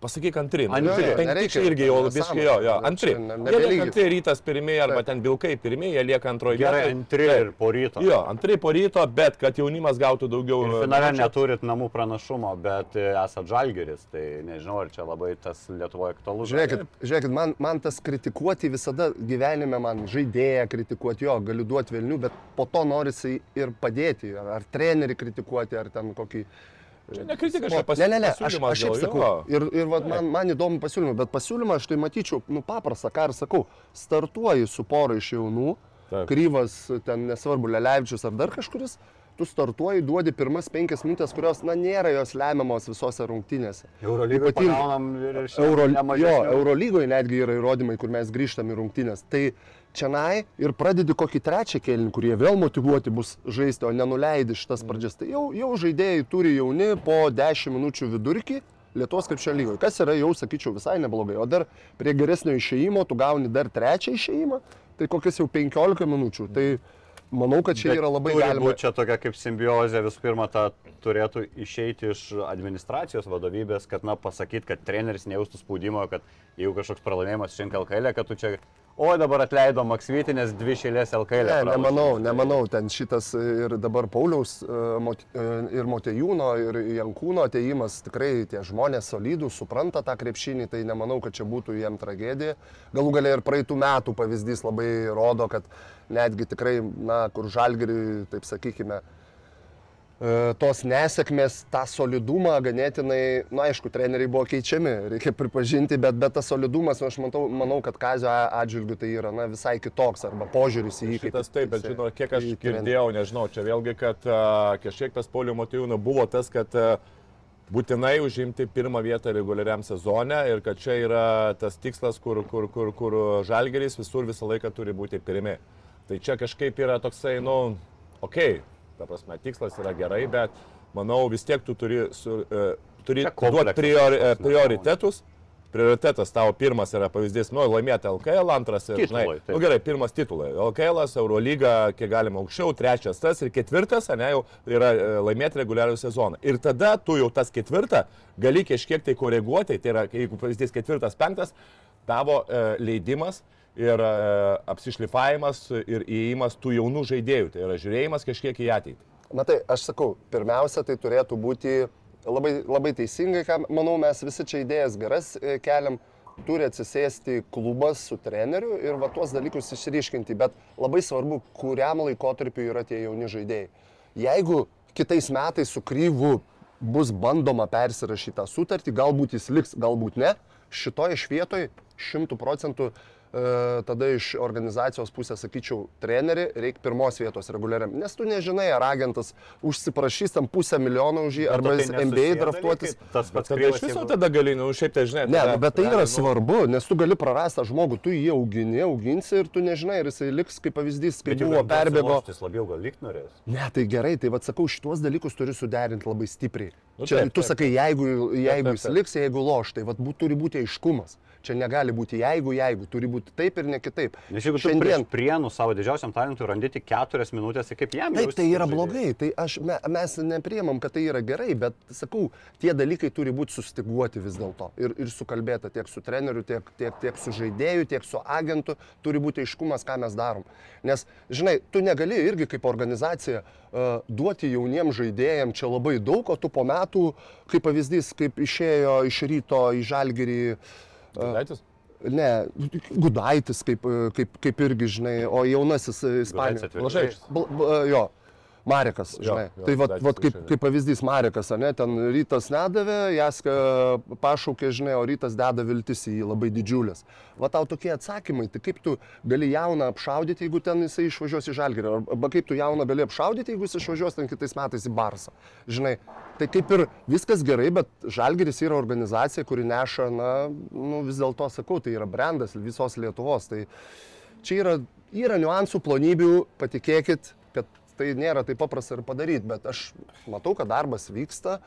Pasakyk antri. Antri. Penkti irgi jau biškai jo, jo, antri. Jie lieka antri, rytas pirmieji arba ten vilkai pirmieji, jie lieka antroje Gerai, vietoje. antri Taip. ir po ryto. Jo, antri po ryto, bet kad jaunimas gautų daugiau. Ir finale minučių. neturit namų pranašumo, bet e, esat žalgeris, tai nežinau, ar čia labai tas Lietuvoje aktualu. Žiūrėkit, žiūrėkit man, man tas kritikuoti visada gyvenime, man žaidėją kritikuoti, jo, galiu duoti vilnių, bet po to norisi ir padėti, ar, ar trenerį kritikuoti, ar ten kokį... Čia ne kritika, čia pas- ne, ne, ne, aš, pasiūlymas aš šiaip sakau. jo. Ir, ir vat, man, man įdomu pasiūlymai, bet pasiūlymą aš tai matyčiau, nu paprastą, ką ir sakau, startuoji su pora iš jaunų, Taip. kryvas, ten nesvarbu, Lelevičius ar dar kažkuris, tu startuoji, duodi pirmas penkias minutės, kurios, na, nėra jos lemiamos visose rungtynėse. Eurolygoje Ypatingai- Euro, jo. Eurolygoje netgi yra įrodymai, kur mes grįžtam į rungtynės. Tai čia ir pradedi kokį trečią kėlinį, kurie vėl motivuoti bus žaisti, o nenuleidi šitas pradžias. Tai jau, jau žaidėjai turi jauni po 10 minučių vidurkį. Lietuvos krepšio lygoje, kas yra jau, sakyčiau, visai neblogai. O dar prie geresnio išėjimo tu gauni dar trečią išėjimą, tai kokias jau 15 minučių. Tai manau, kad čia Bet yra labai galima. būt Čia tokia kaip simbiozė, visų pirma, ta turėtų išeiti iš administracijos vadovybės, kad, na, pasakyti, kad treneris nejaustų spaudimo, kad jeigu kažkoks pralaimėjimas šiandien LKL, kad tu čia, o dabar atleido Maksvitį, nes dvi šėlės LKL. Ne, nemanau, nemanau, ten šitas ir dabar Pauliaus e, e, ir Motejūno ir Jankūno ateimas tikrai tie žmonės solidūs, supranta tą krepšinį, tai nemanau, kad čia būtų jiem tragedija. Galų galia ir praeitų metų pavyzdys labai rodo, kad netgi tikrai, na, kur žalgiri, taip sakykime, e, tos nesėkmės, tą solidumą ganėtinai, na aišku, treneriai buvo keičiami, reikia pripažinti, bet, bet tas solidumas, nu, aš matau, manau, kad Kazio atžvilgiu tai yra na, visai kitoks arba požiūris į jį. Šitas taip, bet žinau, kiek aš girdėjau, nežinau, čia vėlgi, kad kažkiek tas Paulio Matijūno buvo tas, kad būtinai užimti pirmą vietą reguliariam sezone ir kad čia yra tas tikslas, kur, kur, kur, kur žalgeris visur visą laiką turi būti pirmi. Tai čia kažkaip yra toksai, nu, okei, okay, ta prasme, tikslas yra gerai, bet manau vis tiek tu turi, su, e, turi duoti priori, e, prioritetus. Prioritetas tavo pirmas yra pavyzdys, nu, laimėti LKL, antras ir, Titulai, žinai, nu, gerai, pirmas titulai. LKL, Eurolyga, kiek galima aukščiau, trečias tas ir ketvirtas, ne, jau yra e, laimėti reguliarių sezoną. Ir tada tu jau tas ketvirtą gali kažkiek tai koreguoti, tai yra, jeigu pavyzdys ketvirtas, penktas, tavo e, leidimas ir e, apsišlifavimas ir įėjimas tų jaunų žaidėjų, tai yra žiūrėjimas kažkiek į ateitį. Na tai, aš sakau, pirmiausia, tai turėtų būti labai, labai teisingai, ką manau, mes visi čia idėjas geras e, keliam, turi atsisėsti klubas su treneriu ir va tuos dalykus išryškinti, bet labai svarbu, kuriam laikotarpiu yra tie jauni žaidėjai. Jeigu kitais metais su kryvu bus bandoma persirašyti tą sutartį, galbūt jis liks, galbūt ne, šitoje švietoje šimtų procentų e, tada iš organizacijos pusės sakyčiau, treneri, reikia pirmos vietos reguliariam. Nes tu nežinai, ar agentas užsiprašys tam pusę milijono už jį, arba tai jis MBA draftuotis. Tas pats iš viso jeigu- tada gali, nu, šiaip tai žinai. Ne, tada nu, bet tai yra realiai, nu, svarbu, nes tu gali prarasti tą žmogų, tu jį augini, auginsi ir tu nežinai, ar jisai liks kaip pavyzdys, kaip buvo perbėgo. Jis labiau gal likt norės. Ne, tai gerai, tai vad sakau, šituos dalykus turi suderinti labai stipriai. Nu, Čia taip, tu taip, sakai, jeigu, jeigu taip, jis taip. liks, jeigu loš, tai vat, būt, turi būti aiškumas. Čia negali būti jeigu, jeigu, turi būti taip ir ne kitaip. Nes jeigu Šiandien, prieš prienų savo didžiausiam talentui randi tik keturias minutės, tai kaip jam Taip, tai yra blogai. Tai aš, me, mes nepriemam, kad tai yra gerai, bet sakau, tie dalykai turi būti sustiguoti vis dėlto. Ir, ir sukalbėta tiek su treneriu, tiek, tiek, tiek su žaidėju, tiek su agentu. Turi būti aiškumas, ką mes darom. Nes, žinai, tu negali irgi kaip organizacija uh, duoti jauniems žaidėjams čia labai daug, o tu po metų, kaip pavyzdys, kaip išėjo iš ryto į žalgerį. Gudaitis? Ne, Gudaitis, kaip, kaip, kaip irgi, žinai, o jaunasis Gudaitis Ispanijos. atvirkščiai. Blaževičius. Bl, bl, jo, Marekas, Jo, žinai. jo, tai vat, vat kaip, kaip pavyzdys Marekas, ne, ten rytas nedavė, Jaska pašaukė, žinai, o rytas deda viltis į jį labai didžiulės. Va tau tokie atsakymai, tai kaip tu gali jauną apšaudyti, jeigu ten jisai išvažiuos į Žalgirį, arba kaip tu jauną gali apšaudyti, jeigu jis išvažiuos ten kitais metais į Barsą. Žinai, tai kaip ir viskas gerai, bet Žalgiris yra organizacija, kuri neša, na, nu, vis dėlto sakau, tai yra brandas visos Lietuvos. Tai čia yra, yra niuansų, plonybių, patikėkit, tai nėra taip paprasta ir padaryti, bet aš matau, kad darbas vyksta.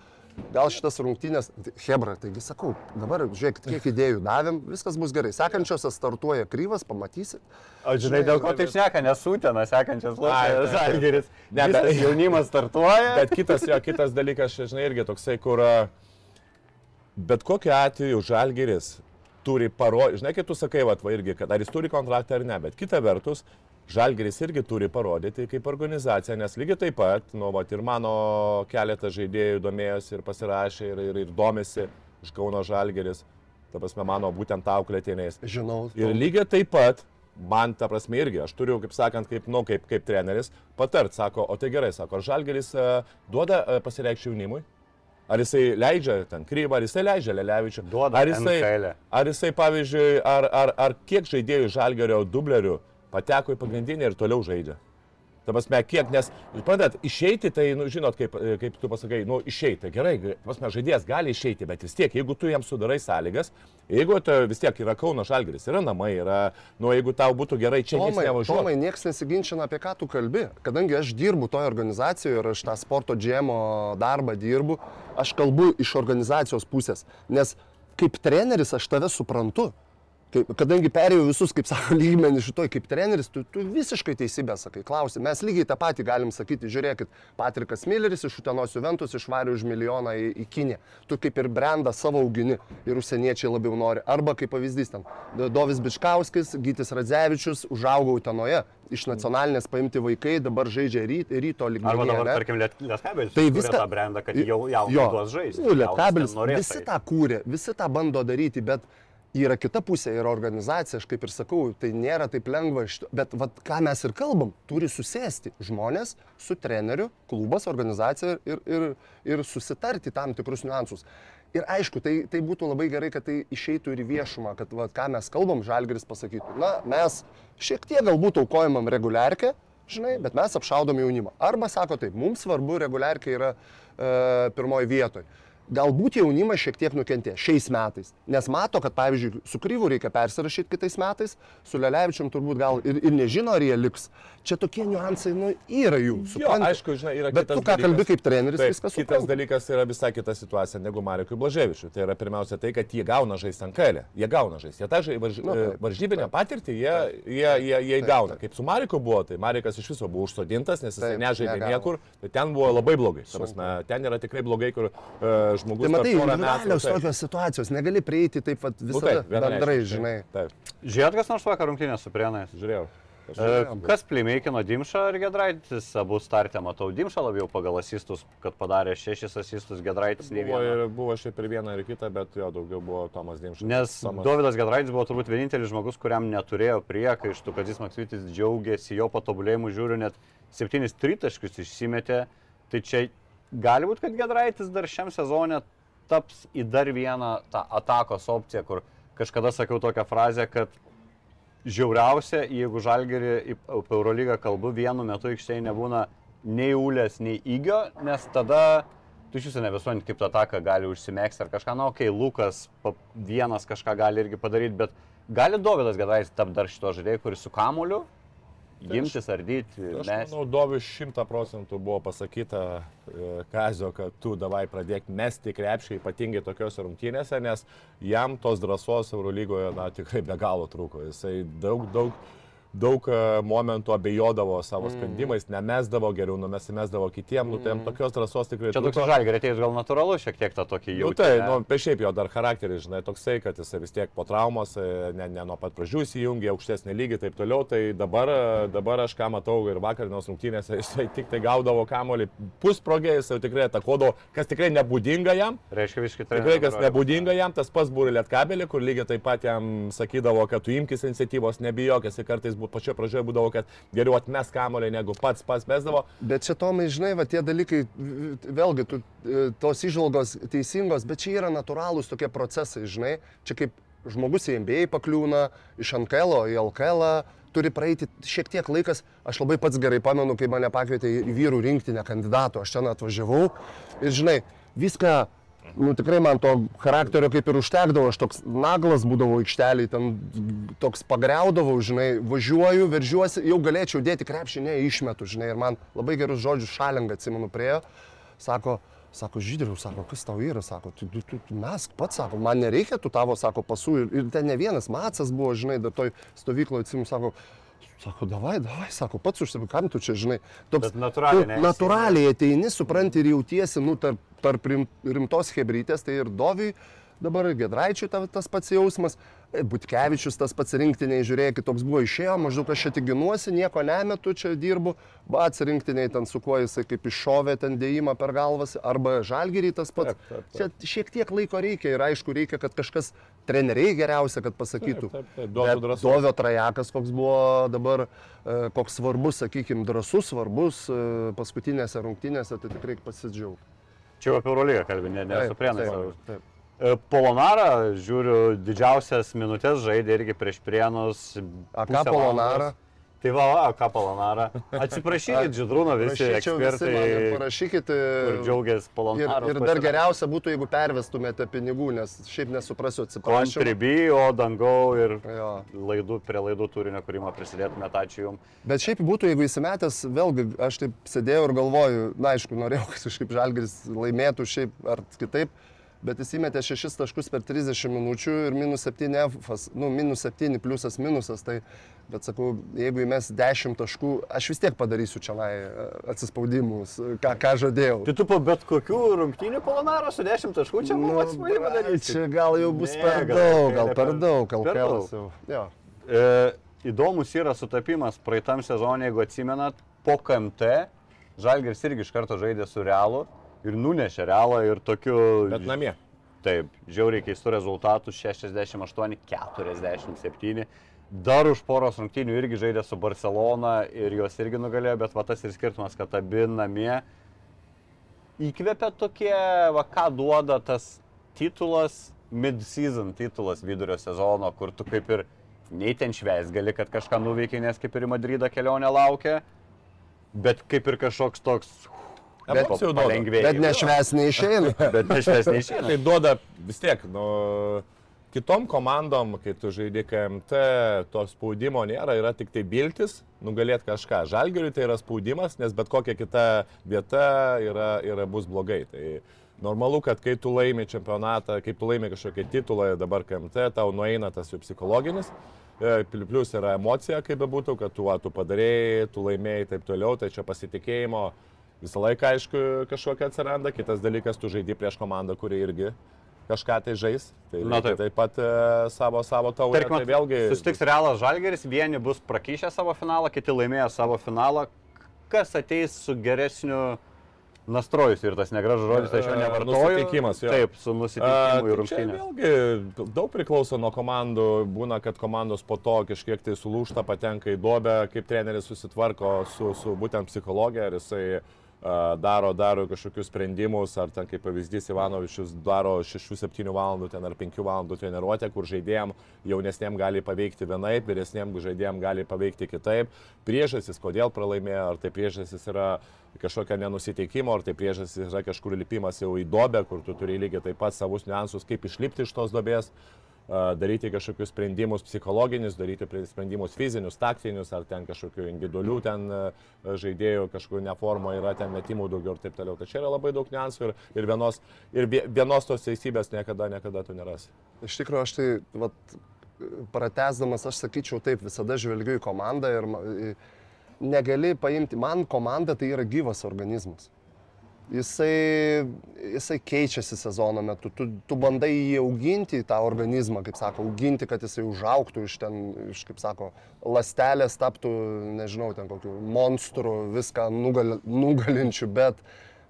Gal šitas rungtynės, Hebra, taigi sakau, dabar žiūrėkit, kiek idėjų davėm, viskas bus gerai. Sekančiose startuoja kryvas, pamatysit. O žinai, dėl ko taip šneka, nesutena sekančias taip. Žalgeris. Ne, bet- jaunimas startuoja. Bet kitas, jo, kitas dalykas, žinai, irgi toksai, kur bet kokiu atveju Žalgeris turi parodyti, žinai, kaip tu sakai, va, va irgi, kad ar jis turi kontraktą ar ne, bet kita vertus, Žalgeris irgi turi parodyti kaip organizacija, nes lygiai taip pat, nu, va, ir mano keletas žaidėjų domėjosi ir pasirašė ir, ir, ir domėsi iš Kauno Žalgeris, ta prasme, mano būtent auklėtiniais. Žinau. Ir lygiai taip pat, man ta prasme irgi, aš turiu, kaip sakant, kaip, nu, kaip, kaip treneris, patart, sako, o tai gerai, sako, ar Žalgeris uh, duoda uh, pasireikšti jaunimui? Ar jisai leidžia ten krybą, ar jisai leidžia Lelevičių? Duoda ar jisai, NHL. ar jisai, pavyzdžiui, ar, ar, ar kiek žaidėjų Žalgerio dublerių pateko į pagrindinį ir toliau žaidžia? Ta prasme, kiek, nes, suprantat, išeiti, tai, nu, žinot, kaip, kaip tu pasakai, nu, išeiti, gerai, ta prasme, žaidėjas gali išeiti, bet vis tiek, jeigu tu jam sudarai sąlygas, jeigu tai vis tiek yra Kauno Žalgeris, yra namai, yra, nu, jeigu tau būtų gerai čia Tomai, nevažiuoti. Tomai, niekas nesiginčina apie ką tu kalbi. Kadangi aš dirbu toje organizacijoje ir aš tą sporto džemo darbą dirbu, aš kalbu iš organizacijos pusės. Nes kaip treneris aš tave suprantu. Kaip, kadangi perėjau visus, kaip sako, lygmenį šitoj kaip treneris, tu, tu visiškai teisybę sakai, klausi. Mes lygiai tą patį galim sakyti, žiūrėkit, Patrikas Milleris iš Utenos Juventus išvarė už milijoną į, į Kinę. Tu kaip ir brandą savo augini ir užsieniečiai labiau nori. Arba kaip pavyzdys ten, Dovis Bičkauskis, Gytis Radzevičius užaugo Utenoje. Iš nacionalinės paimti vaikai dabar žaidžia ryt, ryto lygmenį. Arba dabar, ne? tarkim, Liet- Lietkabelis. Tai viską. tą brandą, kad jau jaunai duos žaisti. Nu, Jaunas Lietkabelis, visi eit. tą kūrė, visi tą bando daryti, bet yra kita pusė, yra organizacija, aš kaip ir sakau, tai nėra taip lengva, bet vat, ką mes ir kalbam, turi susėsti žmonės su treneriu, klubas, organizacija ir, ir, ir susitarti tam tikrus niuansus. Ir aišku, tai, tai būtų labai gerai, kad tai išeitų ir viešumą, kad vat, ką mes kalbam, Žalgeris pasakytų, na, mes šiek tiek galbūt aukojamam reguliarkę, žinai, bet mes apšaudom jaunimą. Arba sako taip, mums svarbu reguliarkė yra e, pirmoji vietoje. Galbūt jaunimas šiek tiek nukentė šiais metais, nes mato, kad pavyzdžiui, su Kryvu reikia persirašyti kitais metais, su Lelevičium turbūt gal ir, ir nežino, ar jie liks. Čia tokie niuansai, nu, yra jų. Jo, supranti? aišku, žinai, yra Bet tu ką kalbi kaip treneris, Taip, viskas kitas supranta. dalykas yra visai kita situacija negu Marekui Blaževičiui. Tai yra pirmiausia tai, kad jie gauna žaisti ant kailę. Jie gauna žaisti. Jie tą žai- varž... Nu, taip, varžybinę taip. patirtį jie, jie, jie, jie gauna. Kaip su Mareku buvo, tai Marekas iš viso buvo užsodintas, nes jis Taip, nežaidė niekur. Tai ten buvo labai blogai. Prasme, ten yra tikrai blogai, kur uh, žmogus... Tai matai, taip. tokios situacijos, negali prieiti taip pat Nu, visada taip, bendrai, žinai. Taip, Žiūrėt, kas nors vakar rungtynės su Prienais. žiūrėjau. E, Kas plimeikino Dimšą ir Gedraitis abu startę, matau, Dimšą labiau pagal asistus, kad padarė šešis asistus, Gedraitis ne Buvo, vieną. ir, buvo šiaip ir viena, ir kita, bet jo daugiau buvo Tomas Dimšas. Nes Tomas... Dovydas Gedraitis buvo turbūt vienintelis žmogus, kuriam neturėjo priekaištų, kad jis Maksytis džiaugiasi jo patobulėjimu, žiūriu, net septynis tritaškius išsimetė. Tai čia gali būti, kad Gedraitis dar šiam sezonė taps į dar vieną tą atakos opciją, kur kažkada sakiau tokią frazę, kad žiauriausia, jeigu žalgerį į Eurolygą kalbu, vienu metu aikštėje nebūna nei ulės, nei įgio, nes tada tu iš viso nebesuojant, kaip tą ataką gali užsimėgsti ar kažką, na, okei, okay, Lukas vienas kažką gali irgi padaryti, bet gali Dovydas Gedrais tapti dar šito žaidėjo, kuris su kamuliu, gimtis, ardyti, Aš mes. manau, Dovis šimta procentų buvo pasakyta e, Kazio, kad tu davai pradėk mesti krepšį, ypatingai tokiuose rungtynėse, nes jam tos drąsos Eurolygoje, na, tikrai be galo trūko. Jisai daug, daug, daug e, momentų abejodavo savo sprendimais, nemesdavo geriau, numesimesdavo kitiem, nu, tai jam tokios drąsos tikrai Čia toks žalgerį atėjus gal natūralu šiek tiek tą tokį Nu, jautį. tai, nu, be šiaip jo dar charakteris, žinai, toksai, kad jisai vis tiek po traumos, e, ne, ne nuo pat pradžių įsijungė, aukštesnį lygį ir taip toliau. Tai dabar, e, dabar aš ką matau ir vakarinos rungtynėse, jisai tik tai gaudavo kamolį pusprogė, jisai jau tikrai atakodavo, kas tikrai nebūdinga jam. Reiškia visiškai Tikrai kas nebūdinga jam, tas pats būri lietkabelį, kur lygiai taip pat jam sakydavo, kad tu imkis iniciatyvos, nebijok, jisai kartais būt, pačioje pradžioje būdavo, kad geriau atmes kamolį, negu pats pats mesdavo. Bet čia Tomai, žinai, va tie dalykai, vėlgi, tu, e, tos išvalgos teisingos, bet čia yra natūralūs tokie procesai, žinai. Čia kaip žmogus į MBA pakliūna, iš NKL į LKL, turi praeiti šiek tiek laikas. Aš labai pats gerai pamenu, kai mane pakvietė į vyrų rinktinę kandidatų, aš ten atvažiavau ir, žinai, viską Nu, tikrai man to charakterio kaip ir užtekdavo, aš toks naglas būdavau aikšteliai, ten toks pagreudavau, žinai, važiuoju, veržiuosi, jau galėčiau dėti krepšį, ne, išmetu, žinai, ir man labai gerus žodžius šalingą atsimenu priejo, sako, sako, žydriau, sako, kas tau yra, sako, tu, tu, tu, tu mes pats, sako, man nereikia tų tavo, sako, pasų ir, ir ten ne vienas macas buvo, žinai, dar toj stovykloje atsimenu, sako, Sako, davai, davai, sako, pats užsipirk, kam tu čia, žinai. Toks, Bet natūraliai, tu? Natūraliai ateini, supranti ir jautiesi, nu, tarp, tarp rim- rimtos hebrytės, tai ir Doviui dabar Gedraičiui ta, tas pats jausmas, Butkevičius tas pats rinktiniai, žiūrėkit, toks buvo išėjo, maždaug aš čia tik ginuosi, nieko nemetu, čia dirbu, bats rinktiniai ten su kuo jisai kaip iššovė ten dėjimą per galvas, arba žalgerį tas pats. Taip, taip, taip. Čia šiek tiek laiko reikia ir aišku, reikia, kad kažkas treneriai geriausia, kad pasakytų. Taip, taip, drąsos. Dovio trajekas, koks buvo dabar, e, koks svarbus, sakykime, drasus, svarbus e, paskutinėse rungtynėse, tai tikrai pasidžiaugti. Čia apie Eurolygą kalbė, ne, ne Taip, su Prienais. taip, taip. E, Polonara, žiūriu, didžiausias minutės žaidė irgi prieš Prienus. A ką Polonara? valandos. Tai va, va, ką Polonara. Atsiprašykit, Židrūno visi Prašyčiau visi ir ekspertai, parašykit. kur e, džiaugiasi Ir, Polonara. ir dar geriausia būtų, jeigu pervestumėte pinigų, nes šiaip nesuprasiu atsiprašau. Contribui, o dangau ir Jo. laidų, prie laidų turinio kūrimo prisidėtumėte, ačiū Jums. Bet šiaip būtų, jeigu įsimetęs, vėlgi aš taip sėdėjau ir galvoju, na aišku, norėjau, kad kažkaip žalgeris laimėtų šiaip ar kitaip, bet jis įmetė 6 taškus per 30 minučių ir minus 7 F, nu, minus 7 pliusas minusas, tai, bet sakau, jeigu įmes 10 taškų, aš vis tiek padarysiu čia atsispaudimus, ką, ką žadėjau. Tai tu po bet kokių rungtynių Polonaro su 10 taškų čia Nu, bra, daryti. čia gal jau bus Ne, per gal daug, gal per per- daug, gal per daug. jau. Jo. E, įdomus yra sutapimas praeitam sezonė, jeigu atsimenat, po KMT Žalgeris irgi iš karto žaidė su Realu ir nunešė Realą ir tokiu... Bet namie. Taip, žiauriai keistų rezultatų 68-47. Dar už poros rungtynių irgi žaidė su Barcelona ir juos irgi nugalėjo, bet va tas ir skirtumas, kad abi namie įkvėpia tokie, va ką duoda tas titulas, mid-season titulas vidurio sezono, kur tu kaip ir nei ten švęs gali, kad kažką nuveikia, nes kaip ir į Madridą kelionė laukia, bet kaip ir kažkoks toks Bet- duoda. palengvėjimas. Bet nešves neišeina. Bet nešvės neišeina. Tai duoda vis tiek, nu, kitom komandom, kai tu žaidži KMT, to spaudimo nėra, yra tik tai biltis, nugalėti kažką. Žalgiriui tai yra spaudimas, nes bet kokia kita vieta yra, yra bus blogai. Tai normalu, kad kai tu laimi čempionatą, kai tu laimi kažkokią titulą, dabar KMT, tau nueina tas jau psichologinis. e, Plius yra emocija, kaip bebūtų, kad tu, va, tu padarėjai, tu laimėjai ir taip toliau, tai čia pasitikėjimo visą laiką, aišku, kažkokia atsiranda. Kitas dalykas, tu žaidži prieš komandą, kuri irgi kažką tai žais. Tai Na, taip. taip pat e, savo, savo taurę. Tarkim, Tai vėlgi... susitiks Realas Žalgeris, vieni bus prakyšę savo finalą, kiti laimėjo savo finalą. Kas ateis su geresniu nastrojus ir tas negražus žodis, tai aš jo E, nevartoju. nusiteikimas, jo. Taip, su nusiteikimu į tai čia rungtynės. vėlgi daug priklauso nuo komandų. Būna, kad komandos po to kažkiek tai sulūšta, patenka į duobę, kaip treneris susitvarko su, su būtent psichologija, ar jisai a, daro, daro kažkokius sprendimus, ar ten kaip pavyzdys Ivanovičius daro 6-7 valandų ten ar 5 valandų treniruotę, kur žaidėjim jaunesniem gali paveikti vienaip, vyresniem žaidėjim gali paveikti kitaip. Priežasis, kodėl pralaimėjo, ar tai priežasis yra kažkokia nenusiteikimo, ar tai priežasis yra kažkur lipimas jau į dobę, kur tu turi lygiai taip pat savus niuansus, kaip išlipti iš tos dobės, daryti kažkokius sprendimus psichologinius, daryti sprendimus fizinius, taktinius, ar ten kažkokių individualių ten žaidėjų, kažkokių neformo yra ten metimų daugiau ir taip toliau. Tai čia yra labai daug niuansų ir, ir, vienos, ir vie- vienos tos teisybės niekada, niekada tu nerasi. Iš tikrųjų, aš tai, vat, pratesdamas, aš sakyčiau taip, visada žvelgiu į komandą ir negali paimti, man komanda tai yra gyvas organizmas. Jisai, jisai keičiasi sezono metu, tu, tu bandai jį auginti, tą organizmą, kaip sako, auginti, kad jisai užauktų iš ten, iš, kaip sako, lastelės taptų, nežinau, ten kokiu monstru, viską nugal, nugalinčiu, bet,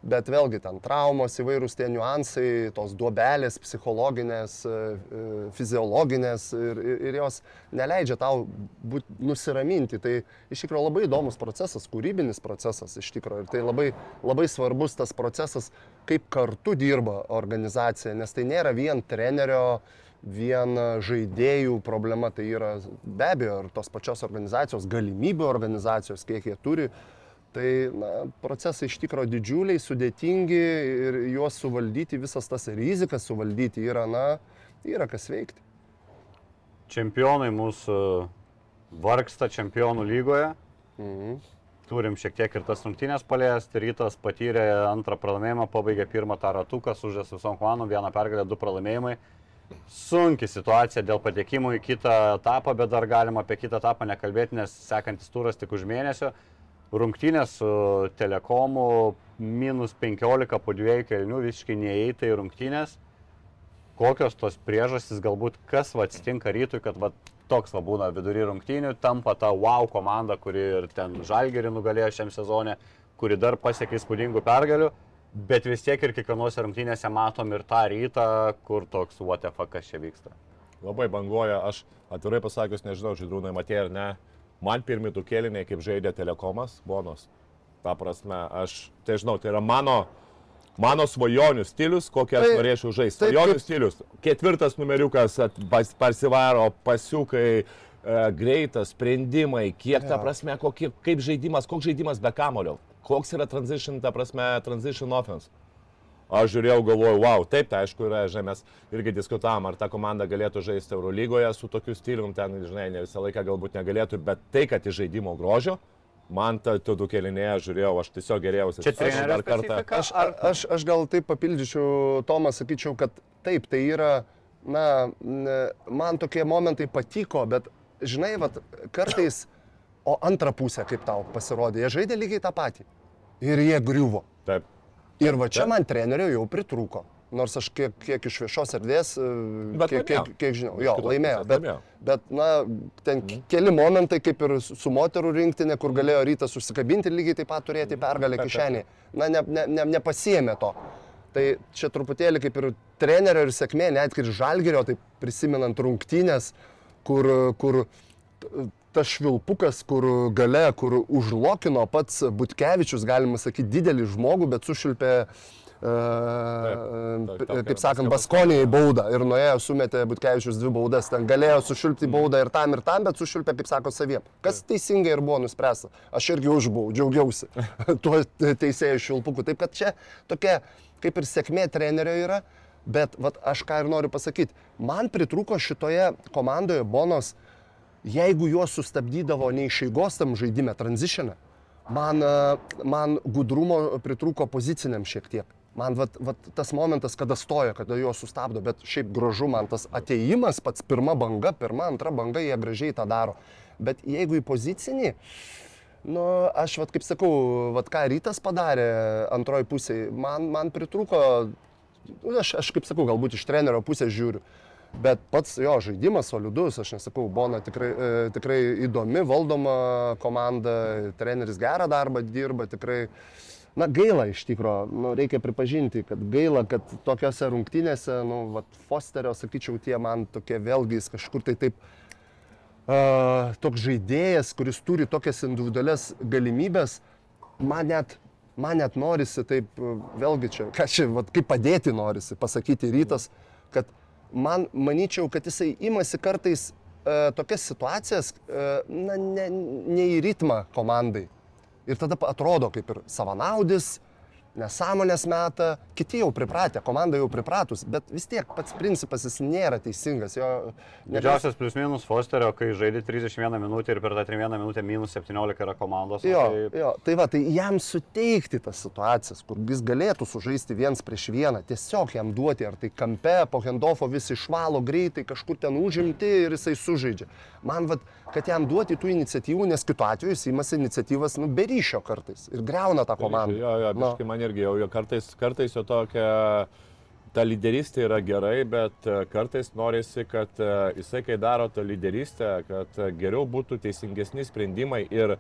bet vėlgi ten traumos, įvairūs tie niuansai, tos duobelės psichologinės, e, e, fiziologinės ir, ir, jos neleidžia tau būt, nusiraminti. Tai iš tikrųjų labai įdomus procesas, kūrybinis procesas iš tikrųjų. Ir tai labai, labai svarbus tas procesas, kaip kartu dirba organizacija, nes tai nėra vien trenerio, vien žaidėjų problema, tai yra be abejo ir tos pačios organizacijos, galimybių organizacijos, kiek jie turi. Tai na, procesai iš tikrųjų didžiuliai, sudėtingi ir juos suvaldyti, visas tas rizikas suvaldyti yra, na, yra kas veikti. Čempionai mūsų vargsta čempionų lygoje. Mhm. Turim šiek tiek ir tas rungtynės paliesti. Rytas patyrė antrą pralaimėjimą, pabaigė pirmą tą ratuką, sužės visom komandom, vieną pergalę, du pralaimėjimai. Sunki situacija dėl patekimo į kitą etapą, bet dar galima apie kitą etapą nekalbėti, nes sekantis turas tik už mėnesio. Rungtynės su telekomu minus 15 po dviejų kelnių visiškai neįeita į rungtynės. kokios tos priežastys, galbūt kas atsitinka rytui, kad va toks va būna vidury rungtynių, tampa ta wow komanda, kuri ir ten žalgerį nugalėjo šiam sezonė, kuri dar pasiekė įspūdingų pergalių, bet vis tiek ir kiekvienose rungtynėse matom ir tą rytą, kur toks what the fuck, kas čia vyksta. Labai banguoja, aš atvirai pasakius, nežinau, žydrūnai matė ar ne, man pirmi du kėliniai, kaip žaidė telekomas, bonos. Ta prasme, aš, tai žinau, tai yra mano, mano svajonių stilius, kokį aš Tai- norėčiau žaisti. taip, Svajonių kaip- stilius. Ketvirtas numeriukas pas- parsivaro, pasiukai, e, greitas, sprendimai, kiek ta Jo. prasme, kokie, kaip žaidimas, koks žaidimas be kamulio, koks yra transition, ta prasme, transition offense. Aš žiūrėjau, galvoju, wow, taip, tai aišku yra, žinai, mes irgi diskutavom, ar ta komanda galėtų žaisti Eurolygoje su tokiu stilium, ten, žinai, ne visą laiką galbūt negalėtų, bet tai, kad iš žaidimo grožio, man ta tu du kelinėje žiūrėjau, aš tiesiog gerėjausi. Čia Aš trenerio dar kartą. Aš, aš, aš gal taip papildyčiau Tomą, sakyčiau, kad taip, tai yra, na, man tokie momentai patiko, bet, žinai, vat, kartais, o antrą pusę, kaip tau pasirodė, jie žaidė lygiai tą patį. Ir jie griuvo. Taip. Ir va čia man trenerio jau pritrūko. Nors aš kiek, kiek iš viešos erdvės, e, Bet kiek, kiek, kiek žinau, jo, laimėjo. Bet, bet, na, ten mhm. keli momentai, kaip ir su moterų rinktinė, kur galėjo rytas užsikabinti lygiai taip pat turėti pergalę Taip, taip, kišenėje. Na, ne, ne, ne, nepasiemė to. Tai čia truputėlį kaip ir trenerio ir sėkmė, net ir žalgerio, tai prisimenant rungtynės, kur, kur tas švilpukas, kur gale, kur užlokino pats Butkevičius, galima sakyti, didelį žmogų, bet sušilpė, uh, kaip sakant, paskiau- Baskonijai baudą ir nuėjo, sumetė Butkevičius dvi baudas, ten galėjo sušilpti baudą ir tam ir tam, bet sušilpė, kaip sako, saviem. Kas teisingai ir buvo nuspręsta. Aš irgi užbuvau, džiaugiausi tuo teisėjų švilpuku. Taip kad čia tokia kaip ir sėkmė trenerio yra, bet vat, aš ką ir noriu pasakyti, man pritrūko šitoje komandoje Bonos, jeigu juos sustabdydavo neišeigos tam žaidime, tranzitioną, man, e, man gudrumo pritrūko poziciniam šiek tiek. Man vat, vat, tas momentas, kada stoja, kada juos sustabdo, bet šiaip gražu man tas ateimas, pats pirma banga, pirma, antra banga, jie gražiai tą daro. Bet jeigu į pozicinį, Nu, aš, vat, kaip sakau, vat, ką rytas padarė antroji pusė, man, man pritrūko, nu, aš, aš kaip sakau, galbūt iš trenerio pusės žiūriu, bet pats jo žaidimas solidus, aš nesakau, Bona tikrai, e, tikrai įdomi, valdoma komanda, treneris gerą darbą dirba, tikrai, na gaila iš tikrųjų, nu, reikia pripažinti, kad gaila, kad tokiose rungtynėse, nu, vat, Fosterio, sakyčiau, tie man tokie vėlgi jis kažkur tai taip uh, toks žaidėjas, kuris turi tokias individualias galimybės, man net, man net norisi taip, vėlgi čia, čia, vat, kaip padėti norisi pasakyti rytas, kad man manyčiau, kad jisai imasi kartais uh, tokias situacijas, uh, na, ne, ne į ritmą komandai. Ir tada atrodo kaip ir savanaudis, nesąmonės meta, kiti jau pripratę, komanda jau pripratus, bet vis tiek pats principas jis nėra teisingas. Jo, Didžiausias plius minus Fosterio, kai žaidži 31 minutę ir per tą 31 minutę minus 17 yra komandos. Jo, tai jo, tai va, tai jam suteikti tas situacijas, kur jis galėtų sužaisti viens prieš vieną, tiesiog jam duoti, ar tai kampe, po hendofo visi išvalo greitai, kažkur ten užimti ir jisai sužaidžia. Man, va, kad jam duoti tų iniciatyvų, nes kitu atveju jis įmasi iniciatyvas, nu, be ryšio kartais ir greuna tą komandą. Jo, jo, Nu. biškai man irgi jau, jo kartais, kartais jo tokia, ta lyderystė yra gerai, bet e, kartais norisi, kad e, jisai, kai daro tą lyderystę, kad e, geriau būtų teisingesni sprendimai ir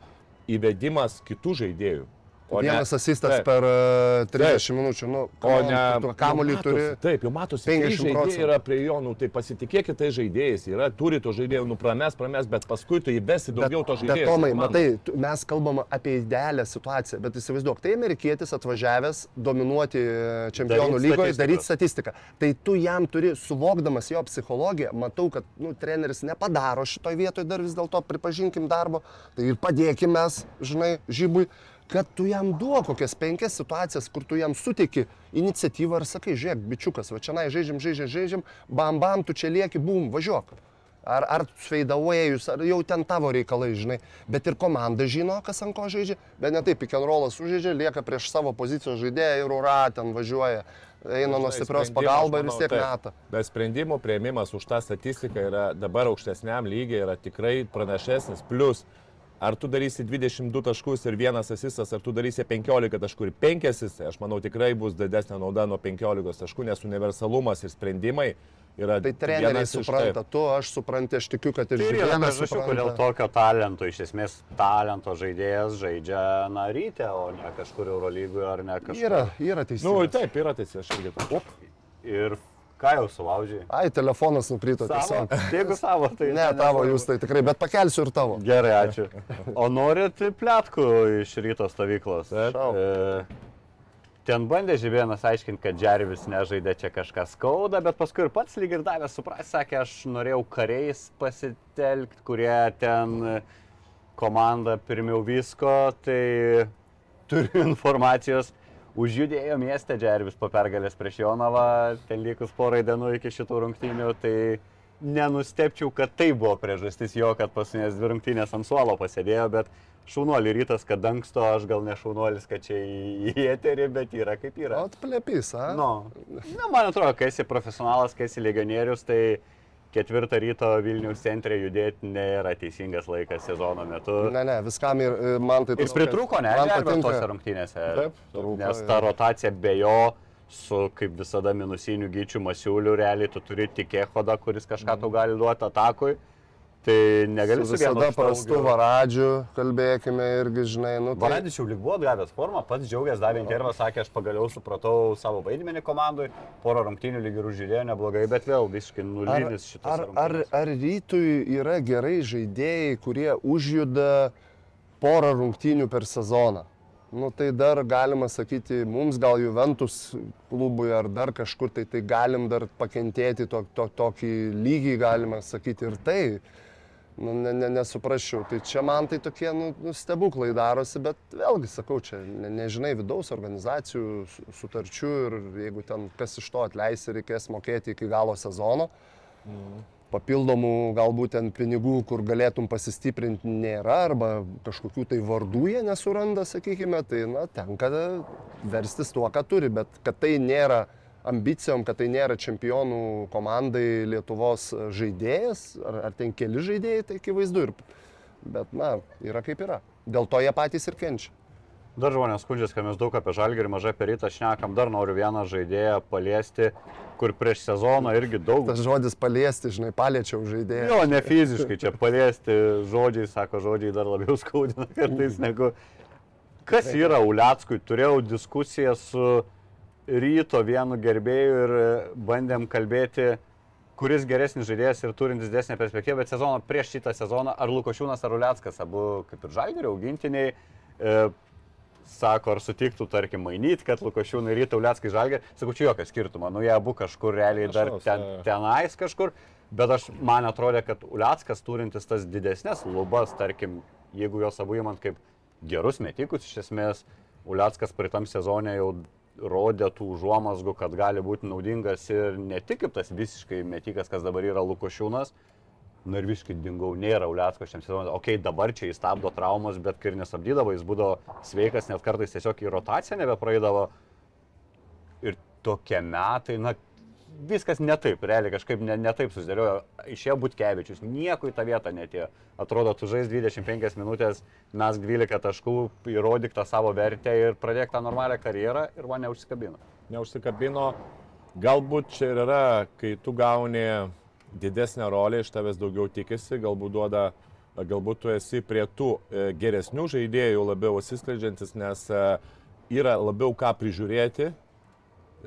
įvedimas kitų žaidėjų. O ne- Vienas asistas Taip. per uh, 30 minučių, nu, O ne, Kamuolį turi. Taip, jau matosi, 50 50 žaidėjai yra prie jo, nu, tai pasitikėkit tai žaidėjais, yra, turi to žaidėjų, nu, prames, prames, bet paskui tu įvesi daugiau to žaidėjų. Bet Tomai, matai, mes kalbam apie idealią situaciją, bet įsivaizduok, tai amerikietis atvažiavęs dominuoti e, čempionų Daryt lygoje, statistiką. daryti statistiką. Tai tu jam turi, suvokdamas jo psichologiją, matau, kad nu, treneris nepadaro šitoj vietoje dar vis dėlto, pripažinkim darbo, tai ir padėkim mes, žinai, žybui kad tu jam duok kokias penkias situacijas, kur tu jam suteiki iniciatyvą ir sakai, žiūrėk, bičiukas, va čia na, žaidžiam, žaidžiam, žaidžiam, bam, bam, tu čia lieki, bum, važiuok. Ar, ar feidavėjus, ar jau ten tavo reikalai, žinai. Bet ir komanda žino, kas ant ko žaidžia. Bet ne taip, rollas užžaidžia, lieka prieš savo pozicijos žaidėją ir ura, ten važiuoja. Eina nuo stiprios pagalba ir vis tiek meta. Bet sprendimų prieimimas už tą statistiką yra dabar aukštesniam lygiai yra tikrai pranašesnis. Plus ar tu darysi 22 taškus ir vienas asistas, ar tu darysi 15 taškų ir 5 asistai, aš manau tikrai bus didesnė nauda nuo 15 taškų, nes universalumas ir sprendimai yra Tai treneriai supranta, tu, aš suprantu, aš tikiu, kad ir Tai yra žaidėjas priežasčių, kodėl tokio talento, iš esmės talento žaidėjas žaidžia na ryte, o ne kažkur Eurolygoje ar ne kažkur. Yra, yra Nu, teisingai. taip, yra teisė, aš irgi. Ir ką jau sulaužiai? Ai, telefonas nukrito tiesiog. Jeigu savo, tai Ne, tavo jūs tai tikrai, bet pakelsiu ir tavo. Gerai, ačiū. O norit plėtkų iš ryto stovyklos? Taip. E, ten bandė Žibėnas aiškinti, kad Džervis nežaidė čia kažką skauda, bet paskui ir pats lyg ir davė supras, sakė, aš norėjau kariais pasitelkti, kurie ten komanda pirmiau visko, tai turiu informacijos. Užjudėjo mieste Džervis po pergalės prieš Jonavą, ten likus porai dienų iki šitų rungtynių, tai nenustepčiau, kad tai buvo priežastis jo, kad pasinės dvi rungtynės ant suolo pasėdėjo, bet šaunuolį rytas, kad dangsto, aš gal ne šaunuolis, kad čia į eterį, bet yra kaip yra. O, plėpys, a? Nu, na, man atrodo, kai esi profesionalas, kai esi legionierius, tai ketvirtą ryto Vilnius centre judėti nėra teisingas laikas sezono metu. Ne, ne, viskam ir man tai Ir pritruko, ne, Man patinka. tose rungtynėse. Taip, trūko, Nes ta rotacija be jo, su kaip visada minusiniu gyčiu masiuliu, realiai tu turi tik ehodą, kuris kažką tau gali duoti atakui. Tai negali Su visada prastu varadžiu, kalbėkime irgi, žinai, nu tai... Varadis jau lyg buvo gavęs formą, pats džiaugiasi, davė intervą, sakė, aš pagaliau supratau savo vaidmenį komandai, porą rungtynių lyg ir užžiūrėjo neblogai, bet vėl visiškai Ar, nulinis šitas. ar, ar, ar rytui yra gerai žaidėjai, kurie užjuda porą rungtynių per sezoną? Nu, tai dar galima sakyti, mums gal Juventus klubui ar dar kažkur, tai, tai galim dar pakentėti to, to, tokį lygį, galima sakyti ir tai. Nu, ne, ne, nesuprasčiau. Tai čia man tai tokie nu, nu, stebuklai darosi, bet vėlgi sakau, čia ne, nežinai vidaus organizacijų su- sutarčių ir jeigu ten kas iš to atleis ir reikės mokėti iki galo sezono, papildomų galbūt ten pinigų, kur galėtum pasistiprinti, nėra, arba kažkokių tai vardų jie nesuranda, sakykime, tai na, tenka verstis tuo, ką turi, bet kad tai nėra ambicijom, kad tai nėra čempionų komandai Lietuvos žaidėjas, ar, ar ten keli žaidėjai, tai akivaizdu. Ir, bet, na, yra kaip yra. Dėl to jie patys ir kenčia. Dar žmonės skundžiasi, kad mes daug apie žalgį ir mažai apie rytą šnekam. Dar noriu vieną žaidėją paliesti, kur prieš sezoną irgi daug. Tas žodis paliesti, žinai, paliečiau žaidėją. Jo, ne fiziškai čia paliesti žodžiai, sako žodžiai dar labiau skaudina kartais negu. Kas yra Uliackui? Turėjau diskusiją su ryto vienu gerbėju ir bandėm kalbėti, kuris geresnis žaidėjas ir turintis didesnę perspektyvą, bet sezoną prieš šitą sezoną ar Lukošiūnas ar Uliackas, abu kaip ir žalgerio augintiniai. E, sako, ar sutiktų, tarkim, mainyti, kad Lukošiūnai ryta Uliackai žalgė. Sakau, čia jokio skirtumo, nu jie abu kažkur realiai dar ten, jo. tenais kažkur, bet aš, man atrodė, kad Uliackas turintis tas didesnės lubas, tarkim, jeigu jos abu įmant kaip gerus metikus, iš esmės, Uliackas praeitam sezonė jau rodė tų užuomasgų, kad gali būti naudingas ir ne tik kaip tas visiškai metikas, kas dabar yra Lukošiūnas, Nu ir visiškai dingau, nėra Uliacko šiam sezonui. Ok, dabar čia jis stabdo traumas, bet kai ir nestabdydavo, jis būdavo sveikas, net kartais tiesiog į rotaciją nebepraeidavo. Ir tokie metai, na, viskas ne taip, realiai kažkaip ne, ne taip susidėliojo. Išėjo Butkevičius, nieko į tą vietą netėjo. Atrodo, tu žais 25 minutės, mes 12 taškų, įrodyk tą savo vertę ir pradėk tą normalią karjerą ir man neužsikabino. neužsikabino. Galbūt čia ir yra, kai tu gauni didesnę rolę, iš tavęs daugiau tikisi, galbūt duoda, galbūt tu esi prie tų e, geresnių žaidėjų labiau atsiskleidžiantis, nes e, yra labiau ką prižiūrėti.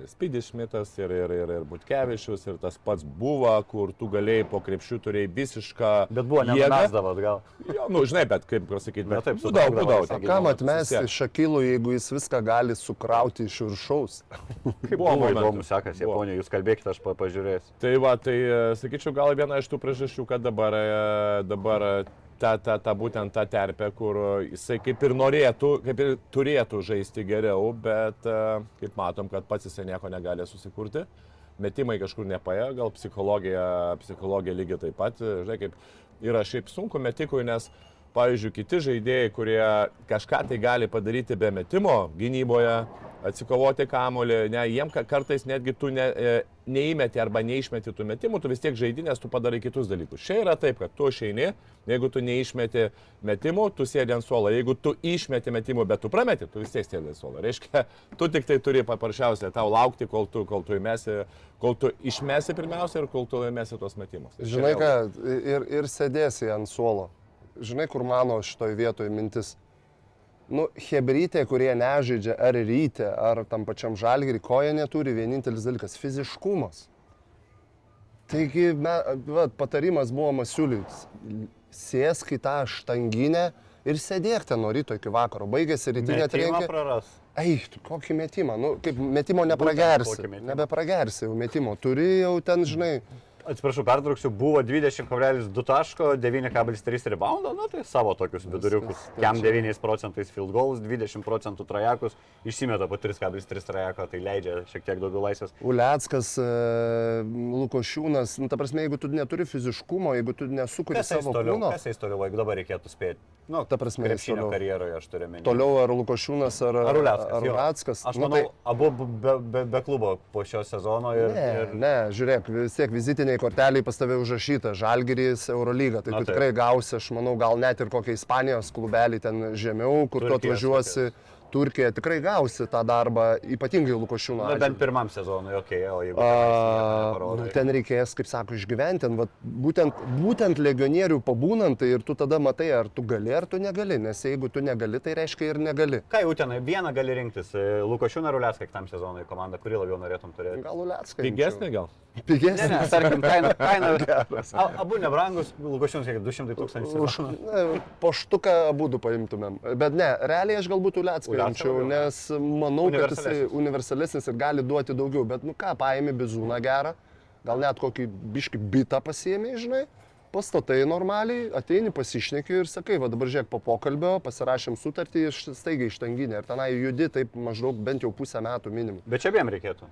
Spydis Šmitas ir, ir, ir, ir Butkevičius ir tas pats buvo, kur tu galėjai po krepšių turėjai visišką Bet buvo jėgą. nenumesdavo atgal. Jo, nu, žinai, bet kaip pasakyti, Bet taip, būdavo, būdavo. Kam atmesti. Šakilų, jeigu jis viską gali sukrauti iš viršaus? Kaip Buvo buvo įdomu sekasi, Buvo. Japonija, jūs kalbėkite, aš pa- pažiūrėsiu. Tai va, tai e, sakyčiau, gal viena iš tų priežasčių, kad dabar, e, dabar e, ta, ta, ta būtent ta terpė, kur jisai kaip ir norėtų, kaip ir turėtų žaisti geriau, bet e, kaip matom, kad pats jisai nieko negali susikurti. Metimai kažkur nepaėjo, gal psichologija, psichologija lygiai taip pat, e, žinai, kaip yra šiaip sunku metikui, nes pavyzdžiui, kiti žaidėjai, kurie kažką tai gali padaryti be metimo gynyboje, atsikovoti kamolį, ne, jiem ka- kartais netgi tu ne, e, neįmeti arba neišmeti tų metimų, tu vis tiek žaidinės, tu padarai kitus dalykus. Čia yra taip, kad tu išeini, jeigu tu neišmeti metimų, tu sėdi ant suolo, jeigu tu išmeti metimų, bet tu prameti, tu vis tiek sėdi ant suolo. Reiškia, tu tik tai turi paprasčiausiai tau laukti, kol tu, kol tu įmesi, kol tu išmesi pirmiausia ir kol tu įmesi tuos metimus. Tai Žinai ką, ir, ir sėdėsi ant suolo. Žinai, kur mano šitoj vietoje mintis. Nu, hebrytė, kurie nežaidžia ar ryte, ar tam pačiam žalgerį, ko jie neturi, vienintelis dalykas - fiziškumas. Taigi, me, va, patarimas buvo Masiuliui. Sėsk į tą štanginę ir sėdėk ten nuo ryto iki vakaro. Baigėsi rytinė praras. Eik, kokį metimą, nu, kaip metimo nepragersi. kokį metimą. Nebepragersi jau metimo. Turi jau ten, žinai, Atsiprašau, pertrauksiu, buvo 20,2 taško, 9,3 reboundo, na tai savo tokius viduriukus. tai čia- 9 procentais field goals, 20 procentų trajekus, išsimeta po 3,3 trajeko, tai leidžia šiek tiek daugiau laisvės. Uleckas, e, Lukošiūnas, nu, ta prasme, jeigu tu neturi fiziškumo, jeigu tu nesukuri savo toliau, kūno, kas eis toliau, jeigu dabar reikėtų spėti. Nu, Ta prasme, krepšinio karjeroje aš turiu menį. toliau ar Lukošiūnas, ar, Ar Uleckas? ar. Uleckas. Aš nu, manau, abu be, be, be klubo po šio sezono ir... Ne, ir... ne, žiūrėk, vis tiek vizitiniai korteliai pas tave užrašyta, Žalgiris, Eurolyga, tai Na tu taip. tikrai gausi, aš manau, gal net ir kokią Ispanijos klubelį ten žemiau, kur tu Turkijos atvažiuosi, Turkija, tikrai gausi tą darbą, ypatingai Lukošiūno. Na, bent atžvilgiu. pirmam sezonui, okei, okay, o jeigu... A, nu, ten reikės, kaip sako, išgyventi. ten vat Būtent, būtent legionierių pabūnant tai ir tu tada matai, ar tu gali, ar tu negali. Nes jeigu tu negali, tai reiškia ir negali. Ką jau ten, vieną gali rinktis. Lukošiūną ar Uleską tam sezonui komandą, kurį labiau norėtum turėti? Gal Ulecka. Pigesnė gal? Ne, Pigesnė. ne, tarkim, kaina. kaina a, abu nebrangus, Lukošiūnas kiek 200 tūkstančių. Už ne, poštuką abu paimtumėm. Bet ne, realiai aš galbūt Ulecką Ne? nes manau, kad jisai Universalesnis. ir gali duoti daugiau. Bet nu ką, paėmė bizūną gerą, gal net kokį biški bitą pasiėmė, žinai. Pastatai normaliai, ateini, pasišneki ir sakai, va dabar žiūrėk po pokalbio, pasirašėm sutartį iš staigiai ištanginę ir tenai judi taip maždaug bent jau pusę metų minimum. Bet čia abiem reikėtų.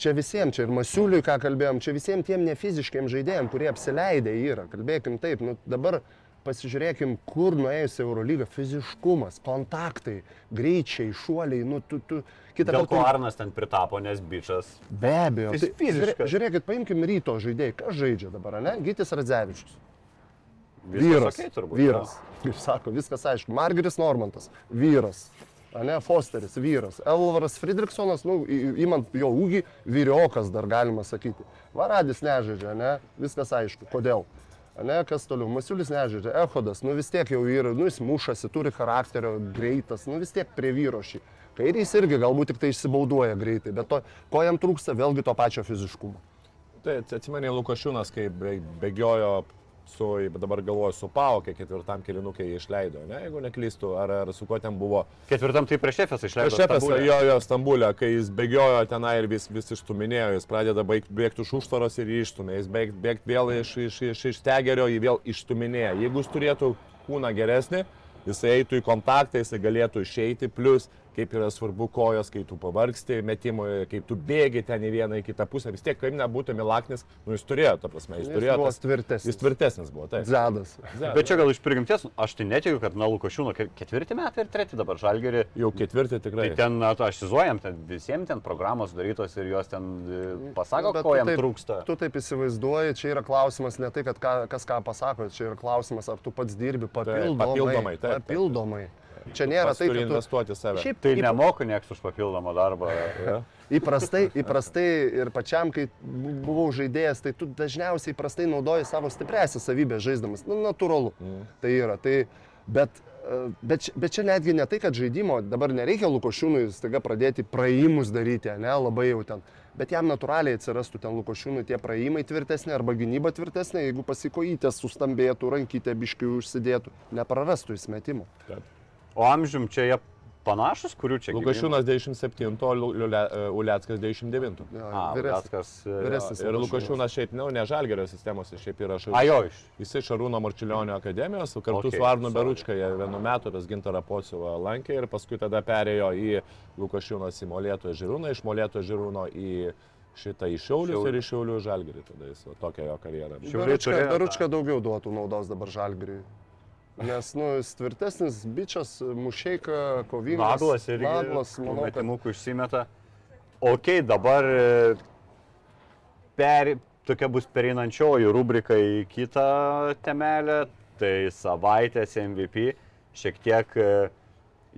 Čia visiems, čia ir Masiuliui, ką kalbėjom, čia visiems tiem nefiziškiam žaidėjim, kurie apsileidė yra. Kalbėkim taip, nu dabar pasižiūrėkim, kur nuėjus Eurolygą. Fiziškumas, kontaktai, greičiai, šuoliai, nu tu, tu kitą Dėl ko kartą- Arnas ten pritapo, nes bičias. Be abejo. Tai fiziškas. žiūrė- Žiūrėkit, paimkim ryto žaidėjai, kas žaidžia dabar, ne? Gytis Radzevičius. Viskas Vyras. okei turbūt, vyras. Kaip sako, viskas aišku. Margeris Normantas. Vyras. Ne, Fosteris, vyras. Elvaras Friedrichsonas, nu, įmant jo ūgį, vyriokas dar galima sakyti. Varadis nežaidžia, ne? Viskas aišku. Kodėl? Ne, kas toliau? Masiulis nežaidžia. Ehodas, nu vis tiek jau yra, nu jis mušasi, turi charakterio, greitas, nu vis tiek prie vyro šį. Kairys irgi galbūt tik tai išsibauduoja greitai, bet to, ko jam trūksta, vėlgi to pačio fiziškumo. Tai atsimeni Lukošiūnas, kai bėgiojo su, dabar galvoju, su Paukė ketvirtam kilinukė išleido, ne, jeigu neklystu, ar, ar su kuo ten buvo. Ketvirtam tai prieš šefės išleido. Šefas Stambule. jo, jo, Stambulė, kai jis bėgiojo tenai ir vis, vis išstuminėjo, jis pradeda baig, bėgti už užtvaros ir jį išstumė, jis bėgti bėg vėl iš, iš, iš, iš tegerio, jį vėl išstuminėjo. Jeigu jis turėtų kūną geresnį, jisai eitų į kontaktą, jisai galėtų išeiti, plus kaip yra svarbu kojos, kai tu pavargsti metimoje, kai tu bėgi ten į vieną, į kitą pusę, vis tiek, kaip nebūtų Milaknis, nu jis turėjo, ta prasme, jis, Jis turėjo. buvo tas- tvirtesnis. Jis tvirtesnis buvo, taip. Zedas. Bet čia gal iš prigimties, aš tai netikiu, kad na Lukošiūno ke- ketvirti metai ir treti dabar žalgeri. Jau ketvirtį Tai tikrai. ten, na, to ašizuojam, ten visiems ten programos darytos ir jos ten e, pasako, Bet ko jam taip- trūksta. Tu taip įsivaizduoji, čia yra klausimas ne tai, kad ką, kas ką pasako, čia yra klausimas, ar tu pats dirbi papildomai. papildomai, taip, taip. papildomai. Čia nėra tai, turi kad tu... investuoti save. Šiaip Tai įp- nemoku nieks už papildomą darbą. Ja. Įprastai, įprastai ir pačiam, kai buvau žaidėjas, tai tu dažniausiai įprastai naudoji savo stipresią savybę žaisdamas. Nu, natūralu. Mm. Tai yra. Tai, bet, e, bet, čia- bet čia netgi ne tai, kad žaidimo dabar nereikia Lukošiūnui staiga pradėti praėjimus daryti, ne, labai jau ten. Bet jam natūraliai atsirastų ten Lukošiūnui tie praėjimai tvirtesnė arba gynyba tvirtesnė, jeigu pasikojytės sustambėtų, rankytė biškių užsidėtų, neprarastų įsmetimų. O amžium čia jie panašus, kurių čia Lukašiūnas 97, o Lu- Liule- e, Uleckas 99. Jo, A, vyresnis. Ir Lukašiūnas šiaip, nu, ne žalgerio sistemose, šiaip yra šalia. A, jo, iš. Jisai Šarūno Marčiulionio akademijos, kartu okay, su Arnu. Beručka, jie vienu metu tas Gintarą Pociuvą lankė ir paskui tada perėjo į Lukašiūnas į Molėto Žirūną, iš Molėto Žirūno į šitą į Šiaulius Šiaulių. ir iš Šiaulių žalgerį. Tada jis tokia jo karjera. Beručka, Beručka daugiau duotų naudos dabar žalgiriui. Nes, nu, jis tvirtesnis, bičias, mušeika, kovingas. Naglas ir Naglas, manau, kad metimukų išsimeta. Ok, dabar e, per, tokia bus pereinančioji rubrika į kitą temelę, tai savaitės MVP. Šiek tiek e,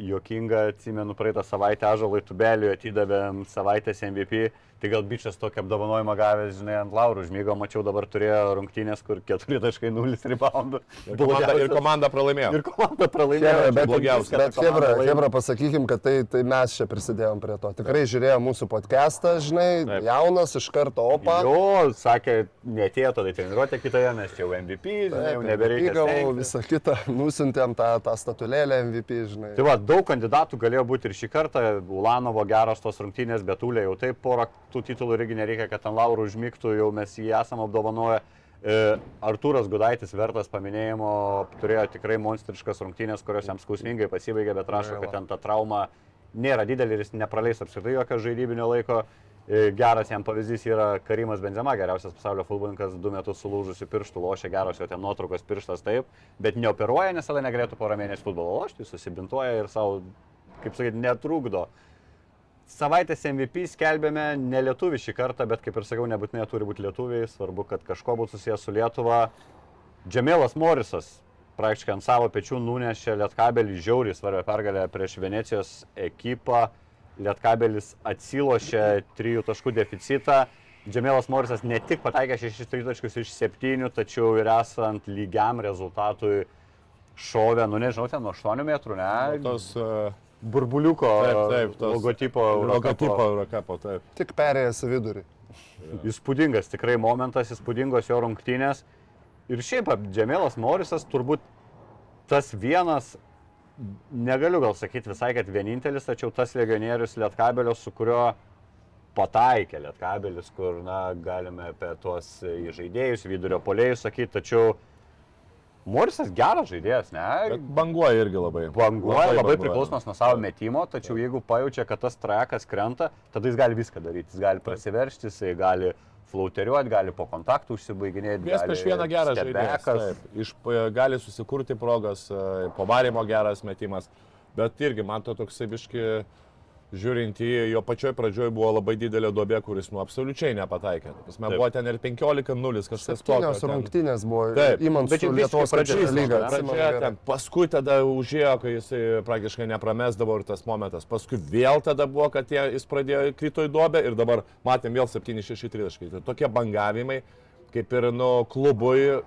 juokinga, atsimenu, praeitą savaitę Ažalai Tubeliui atidavėm savaitės MVP. Tai gal bičias tokį apdovanojimą gavęs, žinai, ant laurų žmygo, mačiau dabar turėjo rungtynės, kur 4.0 reboundų. Ir komanda, ir komanda pralaimėjo. ir komanda pralaimėjo. Chebra, bet, blogiausia. bet Hebra, Hebra, pasakykim, kad tai, tai mes čia prisidėjom prie to. Tikrai žiūrėjo mūsų podcastą, žinai, Taip. jaunas, iš karto opa. Jo, sakė, netėjo tada į treniruotę kitoje, nes čia jau MVP, žinai, jau nebereikia. Gavau visą kitą, nusintėm tą, tą statulėlę MVP, žinai. Tai va, daug kandidatų galėjo būti ir šį kartą. Ulanovo geros tos rungtynės, bet Ulė jau taip porą tų titulų irgi nereikia, kad ant laurų užmygtų, jau mes jį esam apdovanoję. E, Artūras Gudaitis vertas paminėjimo, turėjo tikrai monstriškas rungtynės, kurios jam skausmingai pasibaigė, bet rašo, kad ten ta trauma nėra didelė ir jis nepraleis apskritai jokio žaidybinio laiko. E, Geras jam pavyzdys yra Karimas Benzema, geriausias pasaulio futbolininkas, du metus sulūžusių pirštų, lošia geros jo ten nuotraukos pirštas taip, bet neoperuoja, nes tada negalėtų porą mėnesių futbolo lošti, susibintuoja ir savo, kaip sakyti, netrukdo. Savaitės MVP skelbėme ne lietuvių šį kartą, bet kaip ir sakiau, nebūtinai turi būti lietuviai, svarbu, kad kažko būtų susijęs su Lietuva. Džemėlas Morisas praktiškai ant savo pečių nunešė Lietkabelį žiauriai svarbią pergalę prieš Venecijos ekipą. Lietkabelis atsilošė 3 taškų deficitą. Džemėlas Morisas ne tik pataikė 6 tritaškius iš 7, tačiau ir esant lygiam rezultatui šovė, nu nežinau, ten nuo 8 metrų, ne? Tos uh, burbuliuko Taip, taip, tos- logotipo. logotipo Eurocapo, taip. Tik perėjęs į vidurį. Įspūdingas tikrai momentas, įspūdingos jo rungtynės. Ir šiaip Džemėlas Morisas turbūt tas vienas, negaliu gal sakyti visai, kad vienintelis, tačiau tas legionierius Lietkabelio, su kuriuo pataikė Lietkabelis, kur, na, galime apie tuos žaidėjus, vidurio polėjus sakyti, tačiau Morisas geras žaidėjas, ne? Bet banguoja irgi labai. Banguoja, labai, labai priklausomas nuo savo metimo, tačiau jeigu pajaučia, kad tas trajekas krenta, tada jis gali viską daryti. Jis gali prasiveršti, jis gali flauteriuoti, gali po kontaktų užsibaiginėti. Gali prieš vieną gerą žaidėją. Iš, gali susikurti progas, e, po varimo geras metimas. Bet irgi man to toksai biški, žiūrint į jo pačioj pradžioj buvo labai didelė duobė, kuris nu absoliučiai nepataikė. Taip. buvo ten ir 15-0 kažkas Septynios ten. rungtynės buvo, Taip. įmant Bet su Lietuvos pradžia sezono, lyga. gerai. ten, paskui tada užėjo, kai jisai praktiškai nepramesdavo ir tas momentas. Paskui vėl tada buvo, kad jie, jis pradėjo krito į duobę ir dabar matėm vėl 7-6 tritaškai. Tai tokie bangavimai, kaip ir nu, klubui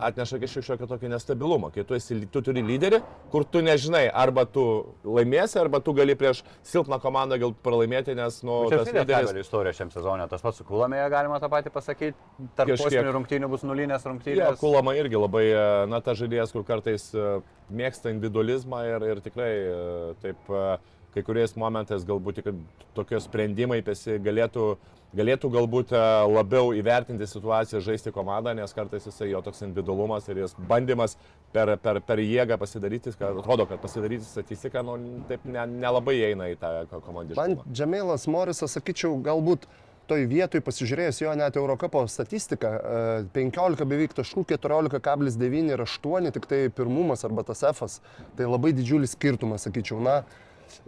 atneša kažkiek šiokio tokio nestabilumo. Kai tu, esi, tu turi lyderį, kur tu nežinai, arba tu laimėsi, arba tu gali prieš silpną komandą gal pralaimėti, nes nu, Čia tas Lietkabelis lyderis... istorija šiam sezonė, tas pats su Kulamėje galima tą patį pasakyti. Tarp posminių rungtynių bus nulinės rungtynės. Kulama irgi labai, na, ta žaidėjas, kur kartais e, mėgsta individualizmą ir, ir tikrai e, taip e, kai kuriais momentais galbūt tokie sprendimai pesi galėtų, galėtų galbūt e, labiau įvertinti situaciją, žaisti komandą, nes kartais jisai jo toks individualumas ir jis bandymas per, per, per jėgą pasidaryti, kad atrodo, kad pasidaryti statistiką, nu, taip ne- nelabai eina į tą ko- Man. Džemėlas Morisas, sakyčiau, galbūt toj vietoj pasižiūrėjus jo net Eurocapo statistiką, e, 15 beveik taškų, 14,9 ir 8, tik tai pirmumas arba tas F, tai labai didžiulis skirtumas, sakyčiau. Na,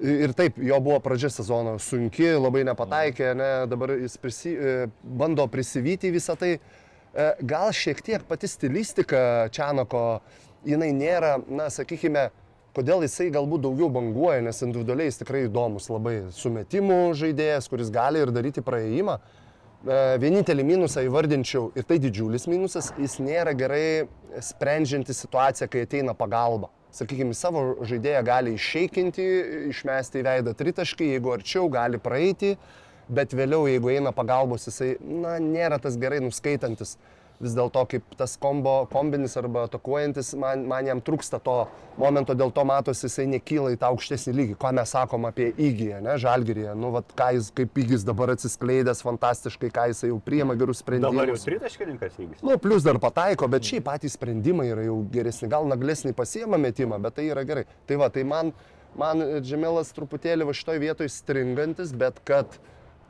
ir taip, jo buvo pradžia sezono sunki, labai nepataikė, ne, dabar jis prisi, e, bando prisivyti visą tai. E, Gal šiek tiek pati stilistika Čianako, jinai nėra, na, sakykime, kodėl jisai galbūt daugiau banguoja, nes individualiai jis tikrai įdomus, labai sumetimų žaidėjas, kuris gali ir daryti praėjimą. E, Vienintelį minusą įvardinčiau, ir tai didžiulis minusas, jis nėra gerai sprendžianti situaciją, kai ateina pagalba. Sakykime, savo žaidėją gali iššeikinti, išmesti į veidą tritaškį, jeigu arčiau gali praeiti, bet vėliau, jeigu eina pagalbos, jisai, na, nėra tas gerai nuskaitantis. Vis dėlto, kaip tas kombo, kombinis arba atakuojantis, man, man jam trūksta to momento, dėl to matosi, jisai nekyla į tą aukštesnį lygį. Ką mes sakom apie įgyją, ne, žalgyrėje. Nu, vat, ką jis, kaip įgys dabar atsiskleidęs fantastiškai, ką jisai jau priema gerus sprendimus. Dabar jau tritaškininkas įgis. Nu, plus dar pataiko, bet šiaip patys sprendimai yra jau geresni. Gal naglesnį pasiema metimą, bet tai yra gerai. Tai va, tai man, man Džemelas truputėlį va šitoj vietoj stringantis, bet kad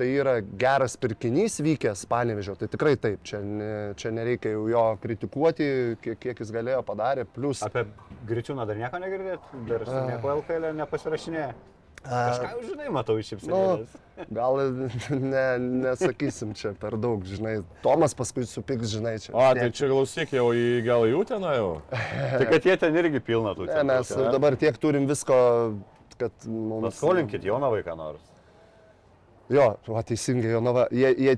tai yra geras pirkinys vykęs panevežio, tai tikrai taip, čia, ne, čia nereikia jau jo kritikuoti, kiek, kiek jis galėjo padarė, plus... Apie Griciūną dar nieko negirdėt, dar su nieko LKL nepasirašinėja. Kažką jau žinai, matau iš Nu, šipsenėlės. gal ne, nesakysim čia per daug, žinai. Tomas paskui supiks, žinai, čia. O, tai čia klausyk jau į gal į Uteną jau. Tai kad jie ten irgi pilna tų Ne, mes centrų, dabar tiek turim visko, kad mums... Paskolinkit Joną vaiką nors. Jo, va, teisingai, Jonava. Jie, jie,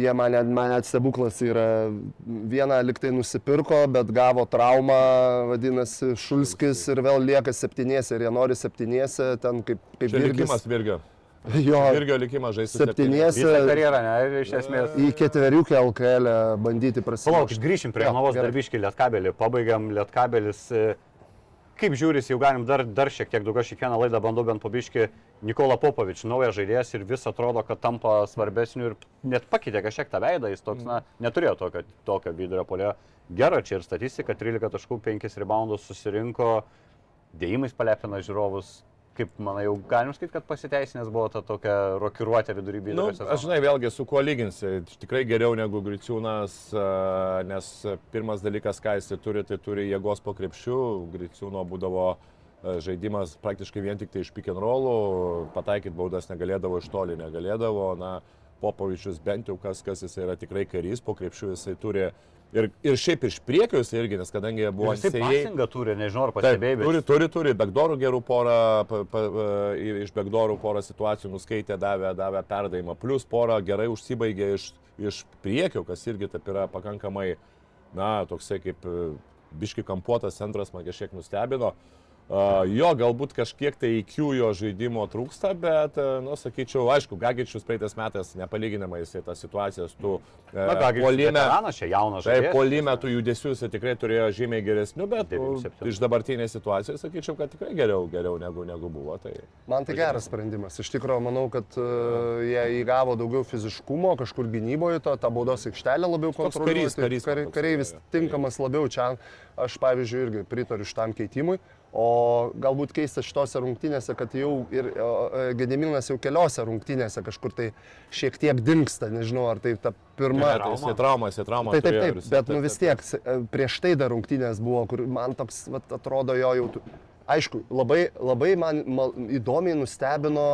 jie man, net- man net stebuklas yra. Vieną liktai nusipirko, bet gavo traumą, vadinasi, Šulskis ir vėl lieka septynėse ir jie nori septynėse, ten kaip, kaip likimas. Virgio. Jo, Virgio likimas žaisti. septynėse karjerą, ne, ir iš esmės. į ketveriukę LKL bandyti Palaukit, prasimušti. grįšim prie Jo, Jonavos gerai. darbiškį Lietkabelį. Pabaigiam Lietkabelis. e, Kaip žiūris, jau galim dar, dar šiek tiek daugiau, aš kiekvieną laidą bandau bent pabiški Nikola Popovič, naujas žaidėjas ir vis atrodo, kad tampa svarbesniu ir net pakeitė kažkiek tą veidą, jis toks, na, neturėjo tokio, tokio vidurio polio. Gera čia ir statistika, 13 taškų, 5 reboundus susirinko, dėjimais palepina žiūrovus. Kaip manai, jau galim sakyti, kad pasiteisinęs buvo ta tokia rokiruotė vidury Nu, vidurio aš sezono? žinai, vėlgi su kuo lyginsi. Tikrai geriau negu Griciūnas, nes pirmas dalykas, ką jis turi, tai turi jėgos po krepšių. Griciūno būdavo žaidimas praktiškai vien tik tai iš pick and rollų, pataikyti baudas negalėdavo, iš toli negalėdavo. Na, Popovičius bent jau kas, kas jis yra tikrai karys, po krepšių jisai turi. Ir, ir šiaip iš priekio jis irgi, nes kadangi buvo Jis pasingą turi, nežinau, ar pastebėjai, bet turi, turi, turi, begdorų gerų porą, pa, pa, pa, iš begdorų porą situacijų nuskaitė, davė, davė perdavimą, plus porą gerai užsibaigė iš, iš priekio, kas irgi taip yra pakankamai, na, toksai kaip e, biški kampuotas centras man kažkiek nustebino. Uh, jo, galbūt kažkiek tai IQ jo žaidimo trūksta, bet, uh, nu, sakyčiau, aišku, Gagičius praeitais metais nepalyginamai jisai tas situacijas, tu Na ką, polime, čia jaunas Taip, žaidėjas. polime tų judesių jisai tikrai turėjo žymiai geresnių, bet nu, 97. iš dabartinės situacijos sakyčiau, kad tikrai geriau, geriau negu, negu buvo. Tai... Man tai geras sprendimas. Iš tikrųjų, manau, kad uh, jie įgavo daugiau fiziškumo, kažkur gynyboje, to, tą baudos aikštelę labiau kontroliuoja. Kar, kareivis jo. tinkamas labiau čia. Aš, pavyzdžiui, irgi pritariu šitam keitimui. O galbūt keista šitose rungtynėse, kad jau ir e, Gediminas jau keliose rungtynėse kažkur tai šiek tiek dinksta, nežinau, ar tai ta pirma. Ne, tai jisai traumą, jisai traumą. Taip, taip, taip, bet nu vis tiek, e, prieš tai dar rungtynės buvo, kur man toks, vat, atrodo, jo jau... Aišku, labai, labai man mal, įdomiai nustebino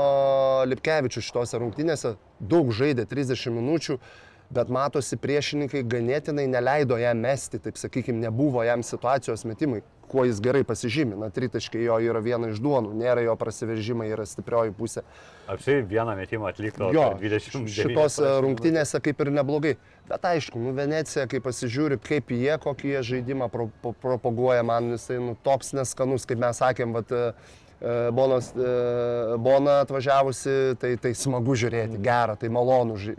Lipkevičius šitose rungtynėse, daug žaidė 30 minučių, bet matosi priešininkai ganėtinai neleido jam mesti, taip sakykime, nebuvo jam situacijos metimai, kuo jis gerai pasižymė. Na, tritaškai jo yra viena iš duonų, nėra jo prasiveržimai, yra stiprioji pusė. Apsiai vieną metimą atliko Jo, per 20 šitose rungtynėse kaip ir neblogai. Bet aišku, nu Venecija, kai pasižiūri, kaip jie, kokį jie žaidimą pro, pro, propaguoja, man jisai nu, toks neskanus, kaip mes sakėm, vat, e, Bonas, e, Bona atvažiavusi, tai, tai smagu žiūrėti, gera, tai malonu, ži-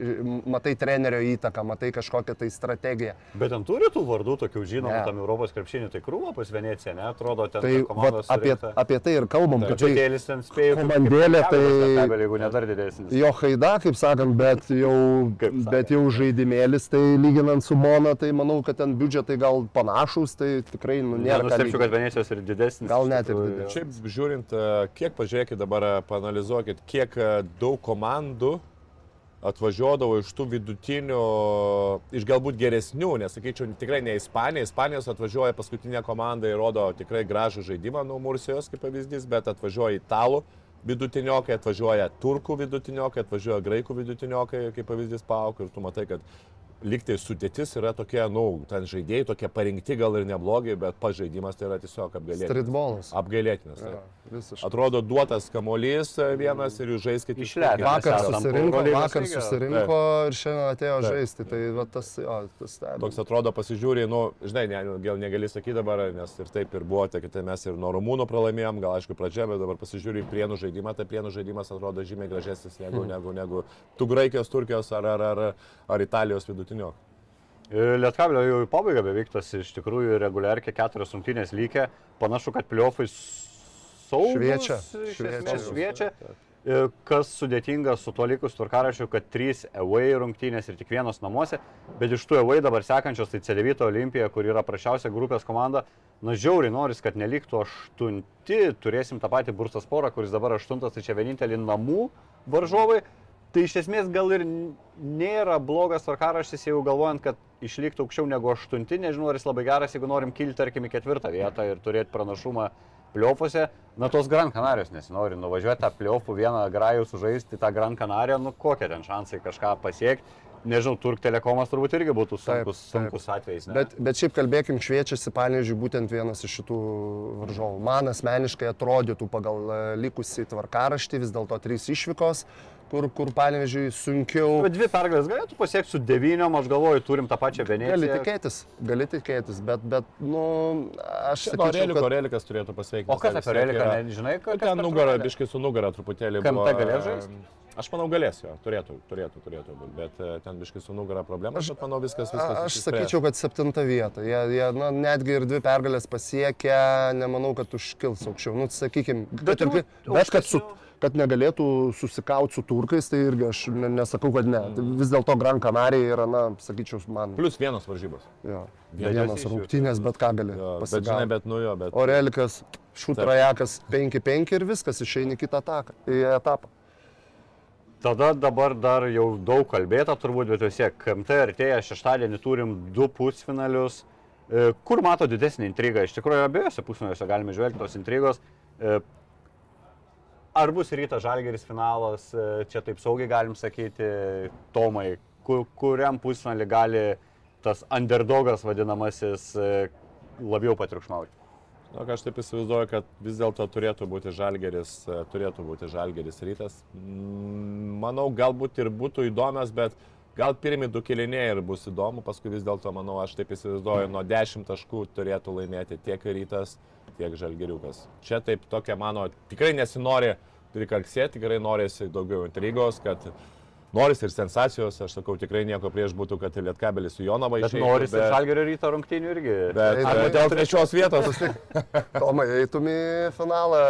matai trenerio įtaką, matai kažkokią tai strategiją. Bet ten turi tų vardų, tokių žinomų Ne. tam Europos krepšinių, tai krūva pas Veneciją, ne? Atrodo, ten Tai komanda apie, apie tai ir kalbam, kad tai Džiutėlis ten spėjo. komandėlė, tai- Lietkabelis, Jeigu ne dar didesnis. jo haida, kaip sakant, bet jau, bet jau žaidimėlis, tai lyginant su Bona, tai manau, kad ten biudžetai gal panašus, tai tikrai nu, nėra. Nenustepčiau, kad Venecijos ir didesnis. Gal net ir didesnis. Šiaip žiūrint, e, kiek pažiūrėkit dabar, e, panalizuokit, kiek e, daug komandų atvažiuodavo iš tų vidutinių, iš galbūt geresnių, nesakyčiau, tikrai ne Ispanija. Ispanijos atvažiuoja paskutinė komanda ir rodo tikrai gražų žaidimą, nu Mursijos kaip pavyzdys, bet atvažiuoja italų vidutiniokai, atvažiuoja turkų vidutiniokai, atvažiuoja graikų vidutiniokai, kaip pavyzdys pauk ir tu matai, kad liktai sudėtis yra tokia, nu, ten žaidėjai tokie parinkti gal ir neblogi, bet pažaidimas tai yra tiesiog apgailėtinas. Streetballas. Apgailėtinas. Jo, taip. visiškai. Atrodo, duotas kamuolys e, vienas ir jūs žaiskite Išleidę. Vakar susirinko, vakar susirinko ir šiandien atėjo Taip. žaisti. Tai va, tas, jo, tas stebina. Toks atrodo, pasižiūri, nu, žinai, ne, gal negali sakyti dabar, nes ir taip ir buvo, tai kad mes ir nuo Rumūnų pralaimėjom, gal aišku pradžia, bet dabar pasižiūri į prienų žaidimą, tai prienų žaidimas atrodo žymiai gražesnis negu, Hmm. negu, negu tų Graikijos, Turkijos ar, ar, ar, ar Italijos vidutinio. Lietkabelio jau į pabaigą beveik tas iš tikrųjų reguliarkė keturios rungtynės lygė. Panašu, kad pliofai saugus. Šviečia, šviečia. Šviečia. E, Kas sudėtinga su tuo likus tvarkarašiu, kad trys away rungtynės ir tik vienos namuose, bet iš tų away dabar sekančios tai C9 Olimpija, kur yra prašiausia grupės komanda, na žiauriai noris, kad neliktų aštunti, turėsim tą patį Bursas Porą, kuris dabar aštuntas, tai čia vienintelį namų varžovai. Tai iš esmės gal ir nėra blogas tvarkaraštis, jeigu galvojant, kad išliktų aukščiau negu aštunti, nežinau, ar jis labai geras, jeigu norim kilti, tarkim, į ketvirtą vietą ir turėti pranašumą pliaufuose. Na, tos Gran Canarijos nesinori nuvažiuoti tą pliaufų vieną grajų sužaisti tą Gran Canariją, nu kokie ten šansai kažką pasiekti. Nežinau, Turk Telekomas turbūt irgi būtų sunkus, Taip, taip. sunkus atvejis. Ne? Bet, bet šiaip kalbėkim, šviečiasi, pavyzdžiui, būtent vienas iš šitų varžovų. Man asmeniškai atrodytų pagal e, likusį tvarkaraštį vis dėlto trys išvykos, kur, kur pavyzdžiui, sunkiau. Bet dvi pergalės galėtų pasiekti su devyniom, aš galvoju, turim tą pačią Gali Veneciją. tikėtis, gali tikėtis, bet, bet nu, aš Sakyčiau, sakyčiau, kad kad Relikas turėtų pasveikti. O kas apie Reliką, nežinai, Kad kas ten nugarą, biškai su nugarą truputėlį. Kampe buvo, galės e, žaist? Aš manau, galės jo, turėtų, turėtų, turėtų būti, bet e, ten biškai su nugarą problemas, bet manau viskas, viskas. A- Aš išsispręs. sakyčiau, kad septinta vieta. Jie, jie na, netgi ir dvi pergalės pasiekę, nemanau, kad užkils aukščiau. Nu, sakykime, bet, turbūt bet kad, su, kad negalėtų susikauti su turkais, tai irgi aš ne, nesakau, kad ne. Tai vis dėlto Gran Canaria yra, na, sakyčiau, man. Plus vienos varžybos. Jo, Bet vienas jos išjų- rungtynės, bet ką gali Jo, bet žinai, bet nu jo, bet... Orelikas, šutrajakas 5-5 ir viskas, išeini į kitą ataką, etapą. Tada dabar dar jau daug kalbėta turbūt, bet vis tiek KMT artėja, šeštadienį turim du pusfinalius. E, Kur mato didesnį intrigą? Iš tikrųjų, abiejose pusfinaliuose galime žvelgti tos intrigos. E, Ar bus ryta žalgeris finalas, E, čia taip saugiai galim sakyti, Tomai, kur, kuriam pusfinalį gali tas underdogas vadinamasis labiau patriukšmauti? Ką aš taip įsivaizduoju, kad vis dėlto turėtų būti žalgeris, e, turėtų būti žalgeris rytas. Mm, Manau, galbūt ir būtų įdomios, bet gal pirmi du kiliniai ir bus įdomu, paskui vis dėlto, manau, aš taip įsivaizduoju, nuo 10 taškų turėtų laimėti tiek rytas, tiek žalgeriukas. Čia taip tokia mano, tikrai nesinori prikalksėti, tikrai norisi daugiau intrigos, kad norisi ir sensacijos, aš sakau, tikrai nieko prieš būtų, kad ir Lietkabelis su Jonava išeitų. norisi bet... žalgerio ryto rungtynių irgi. Bet, Ar dėl trečios vietos. Tomai, eitum į finalą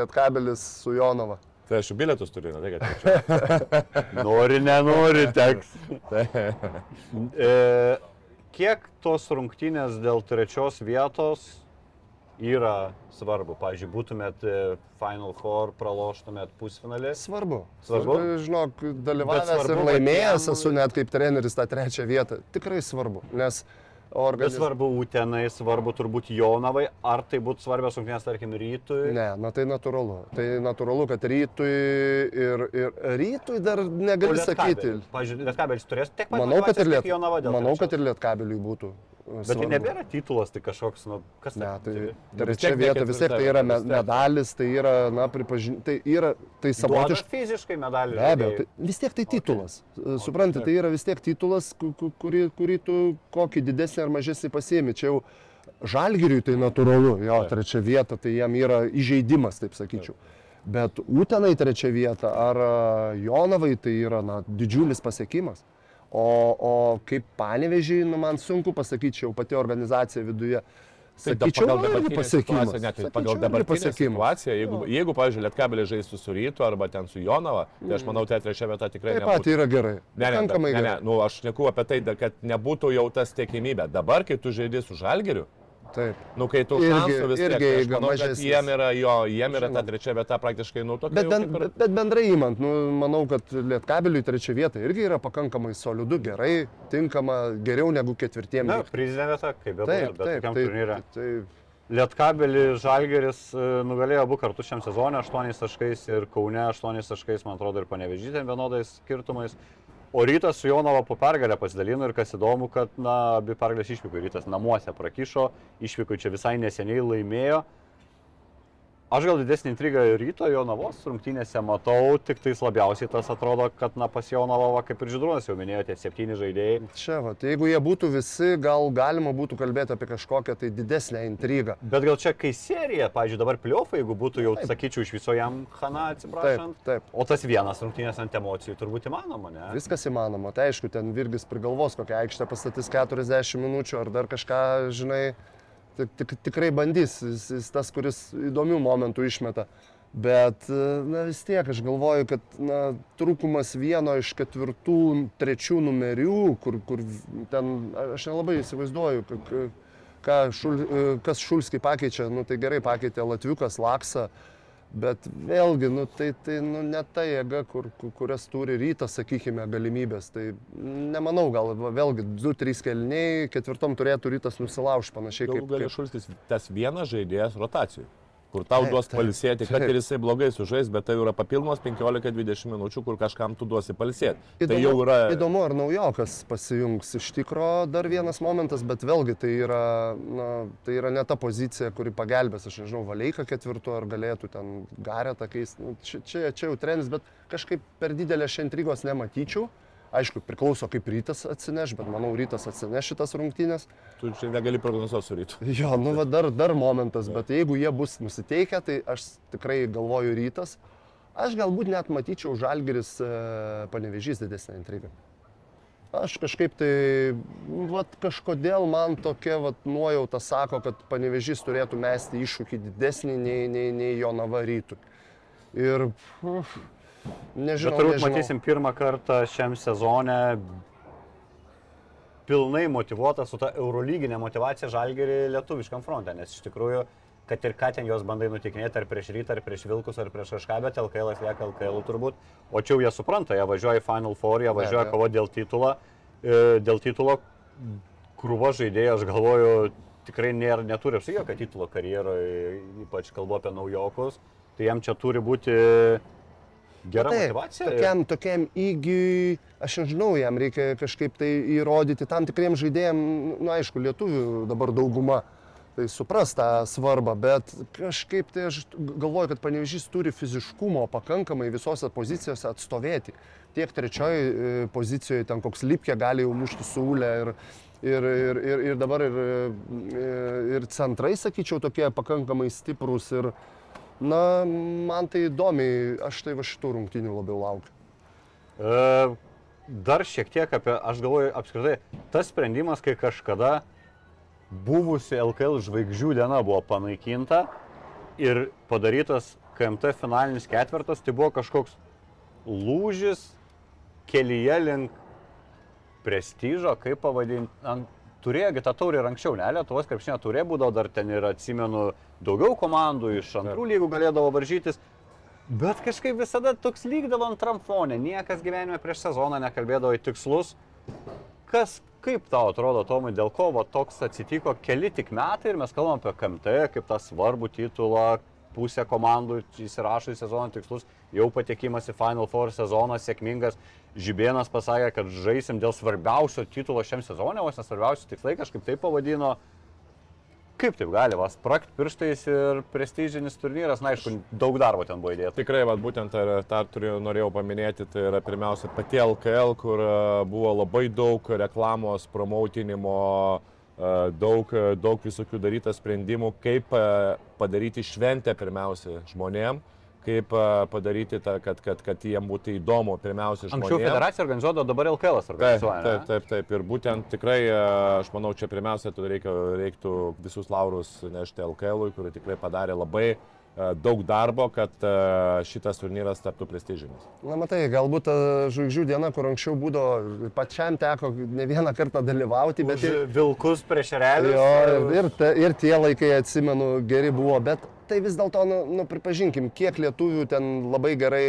Lietkabelis su Jonava. Tai aš bilietus turiu, ne tai kad čia. Nori, nenori, teks. E, kiek tos rungtynės dėl trečios vietos yra svarbu? Pavyzdžiui, būtumėt e, Final Four, praloštumėt pusfinalį. Svarbu. Svarbu? Žinok, dalyvavęs svarbu ir laimėjęs patiem- esu net kaip treneris tą trečią vietą. Tikrai svarbu, nes organizacija... svarbu Utenai, svarbu turbūt Jonavai, ar tai būtų svarbios rungtynės, tarkim, rytui. Ne, na tai natūralu. Tai natūralu, kad rytui ir, ir rytui dar negali sakyti. Pavyzdžiui, Lietkabelis turės tiek pat Manau, kad ir, liet... Manau, kad ir lietkabeliui būtų. Bet tai svarbu. nebėra titulas, tai kažkoks, nu, kas Ne, tai trečia tiek ne vieta vis tiek tai yra me- medalis, tai yra, na, pripažinti, tai yra, tai savotiškai. fiziškai medalį. Be abejo, tai vis tiek tai titulas. Suprantate, tai yra vis tiek titulas, ku- ku- kurį, kurį tu kokį didesnį ar mažesnį pasiemi. Čia jau žalgiriui tai natūralu, jo, trečia vieta, tai jam yra įžeidimas, taip sakyčiau. Bet Utenai trečia vieta ar a, Jonavai tai yra na, didžiulis pasiekimas. O, o kaip panevežiai, nu, man sunku pasakyti, jau pati organizacija viduje. Tai Sakyčiau, pagal irgi dabartinę situaciją, net Sakyčiau, pagal irgi dabartinę pasiekimas. situaciją, jeigu, jeigu pavyzdžiui, Lietkabelė žaistų su Rytu arba ten su Jonava, tai aš manau, tai trečia vieta tikrai Taip pat yra gerai. Ne, ne, ne, ne, gerai. nu, aš neku apie tai, kad nebūtų jau tas tiekimybė. Dabar, kai tu žaidži su Žalgiriu, Taip. nu, kai tu Irgi- šansų vis tiek, irgi tai aš manau, kad jiem yra, jo, jiem yra ta trečia vieta praktiškai, nu, tokia. Bet, jau ben, kaip ir- bet, bendrai įmant, nu, manau, kad Lietkabeliui trečia vieta irgi yra pakankamai solidu, gerai, tinkama, geriau negu ketvirtiem. Na, prizinė vieta, kaip be taip, būtų, bet taip, taip, turnyre. taip. Lietkabelį Žalgeris e, nugalėjo abu kartus šiam sezonui 8 taškais ir Kaune 8 taškais, man atrodo, ir panevežytėm vienodais skirtumais. O rytas su Jonava po pergalę pasidalino ir kas įdomu, kad na, abi pergalės išvyko. Rytas namuose prakišo, išvyko čia visai neseniai laimėjo. Aš gal didesnį intrigą ryto Jonavos rungtynėse matau, tik tais labiausiai tas atrodo, kad na, pas Jonavą, kaip ir Židrūnas jau minėjo, tie septyni žaidėjai. Čia, va, tai jeigu jie būtų visi, gal galima būtų kalbėti apie kažkokią tai didesnę intrigą. Bet gal čia kai serija, pavyzdžiui, dabar pliofai, jeigu būtų jau, Taip. sakyčiau, iš viso jam Hana Taip, atsiprašant. taip. O tas vienas rungtynės ant emocijų turbūt įmanoma, ne? Viskas įmanoma. Tai aišku, ten Virgis prigalvos, kokią aikštę pastatys 40 minučių ar dar kažką, žinai, tik, tik, tikrai bandys. Jis, jis tas, kuris įdomių momentų išmeta. Bet na, vis tiek aš galvoju, kad na, trūkumas vieno iš ketvirtų, trečių numerių, kur, kur ten aš nelabai įsivaizduoju, ka- ką šul, kas Šulskį pakeičia. Nu, tai gerai pakeitė Latviukas, Laksa. Bet vėlgi, nu, tai, tai nu, ne ta jėga, kur, ku- kurias turi rytas, sakykime, galimybės. Tai nemanau, gal vėlgi 2-3 kelniai, ketvirtom turėtų rytas nusilaužti panašiai Galų kaip, galia kaip Šulskis tas vienas žaidėjas rotacijų, kur tau Taip, duos palsėti, kad ir jisai blogai sužais, bet tai yra papildomos 15-20 minučių, kur kažkam tu duosi palsėti. Tai Įdomu, jau yra... įdomu, ar naujokas pasijungs. Iš tikro dar vienas momentas, bet vėlgi tai yra, na, tai yra ne ta pozicija, kuri pagelbės, aš nežinau, Valeika ketvirtu ar galėtų ten garetą keisti. Nu, čia, čia, čia jau trenis, bet kažkaip per didelės šią intrigos nematyčiau. Aišku, priklauso kaip rytas atsineš, bet manau, rytas atsineš šitas rungtynės. Tu čia negali prognozuoti su rytu. Jo, nu va dar, dar momentas, bet jeigu jie bus nusiteikę, tai aš tikrai galvoju rytas. Aš galbūt net matyčiau žalgeris e, panevežys didesnę intrigą. Aš kažkaip tai, vat, kažkodėl man tokia vat, nuojauta sako, kad panevežys turėtų mesti iššūkį didesnį nei, nei, nei jo nava rytų. Ir uf, nežinau. Bet turbūt nežinau. matysim pirmą kartą šiam sezone pilnai motivuotą su ta eurolyginė motivacija žalgerį lietuviškam fronte, nes iš tikrųjų, kad ir ką ten jos bandai nutikinėti, ar prieš rytą, ar prieš vilkus, ar prieš kažką, bet LKL lieka LKL turbūt, o čia jau jie supranta, jie važiuoja į Final Four, jie važiuoja kovoti dėl titulo, e, dėl titulo krūva žaidėjai, aš galvoju, tikrai nėra, neturi apsi jokio titulo karjeroje, ypač kalbu apie naujokus, tai jam čia turi būti gera Taip, motivacija. Tokiam, tokiam įgiui, aš nežinau, jam reikia kažkaip tai įrodyti tam tikriem žaidėjim, nu aišku, lietuvių dabar dauguma, tai supras tą svarbą, bet kažkaip tai aš galvoju, kad panevežys turi fiziškumo pakankamai visose pozicijose atstovėti. Tiek trečioji pozicijoje ten koks lipkė gali jau mušti siūlę ir, ir, ir, ir, ir dabar ir, ir centrai, sakyčiau, tokie pakankamai stiprus ir, Na, man tai įdomiai, aš tai va šitų rungtynių labiau laukiu. E, Dar šiek tiek apie, aš galvoju, apskritai, tas sprendimas, kai kažkada buvusi LKL žvaigždžių diena buvo panaikinta ir padarytas KMT finalinis ketvirtas, tai buvo kažkoks lūžis kelyje link prestižo, kaip pavadinti. Turėjo tą taurį ir anksčiau, ne, Lietuvos krepšinio turė būdavo, dar ten ir atsimenu daugiau komandų iš antrų lygų galėdavo varžytis. Bet kažkaip visada toks lygdavo antram fone, niekas gyvenime prieš sezoną nekalbėdavo į tikslus. Kas, kaip tau atrodo, Tomai, dėl ko va, toks atsitiko keli tik metai ir mes kalbam apie KMT, kaip tą svarbų titulą, pusė komandų įsirašo į sezono tikslus, jau patekimas į Final Four sezonas sėkmingas. Žibėnas pasakė, kad žaisim dėl svarbiausio titulo šiam sezonė, vos nesvarbiausi tikslai, kažkaip taip pavadino. Kaip taip gali, vas, prakt pirštais ir prestižinis turnyras, na aišku, daug darbo ten buvo įdėta. Tikrai, vat, būtent tą, tą turėjau, norėjau paminėti, tai yra pirmiausia pati LKL, kur e, buvo labai daug reklamos, promautinimo, e, daug, daug visokių daryta sprendimų, kaip padaryti šventę pirmiausia žmonėm, kaip padaryti, tą, kad, kad, kad jiem būtų įdomu pirmiausia žmonėm. Anksčiau federacija organizuodavo, dabar LKL Taip, organizuoja. taip, taip, taip. Ir būtent tikrai, aš manau, čia pirmiausia, tu reikia, reiktų visus laurus nešti LKL, kuri tikrai padarė labai daug darbo, kad e, šitas turnyras taptų prestižinis. Na, matai, galbūt ta žvaigždžių diena, kur anksčiau būdavo, pačiam teko ne vieną kartą dalyvauti, bet ir, Vilkus prieš realius. jo, ir, ir, ta- ir tie laikai, atsimenu, geri buvo, bet tai vis dėlto, nu, nu, pripažinkim, kiek lietuvių ten labai gerai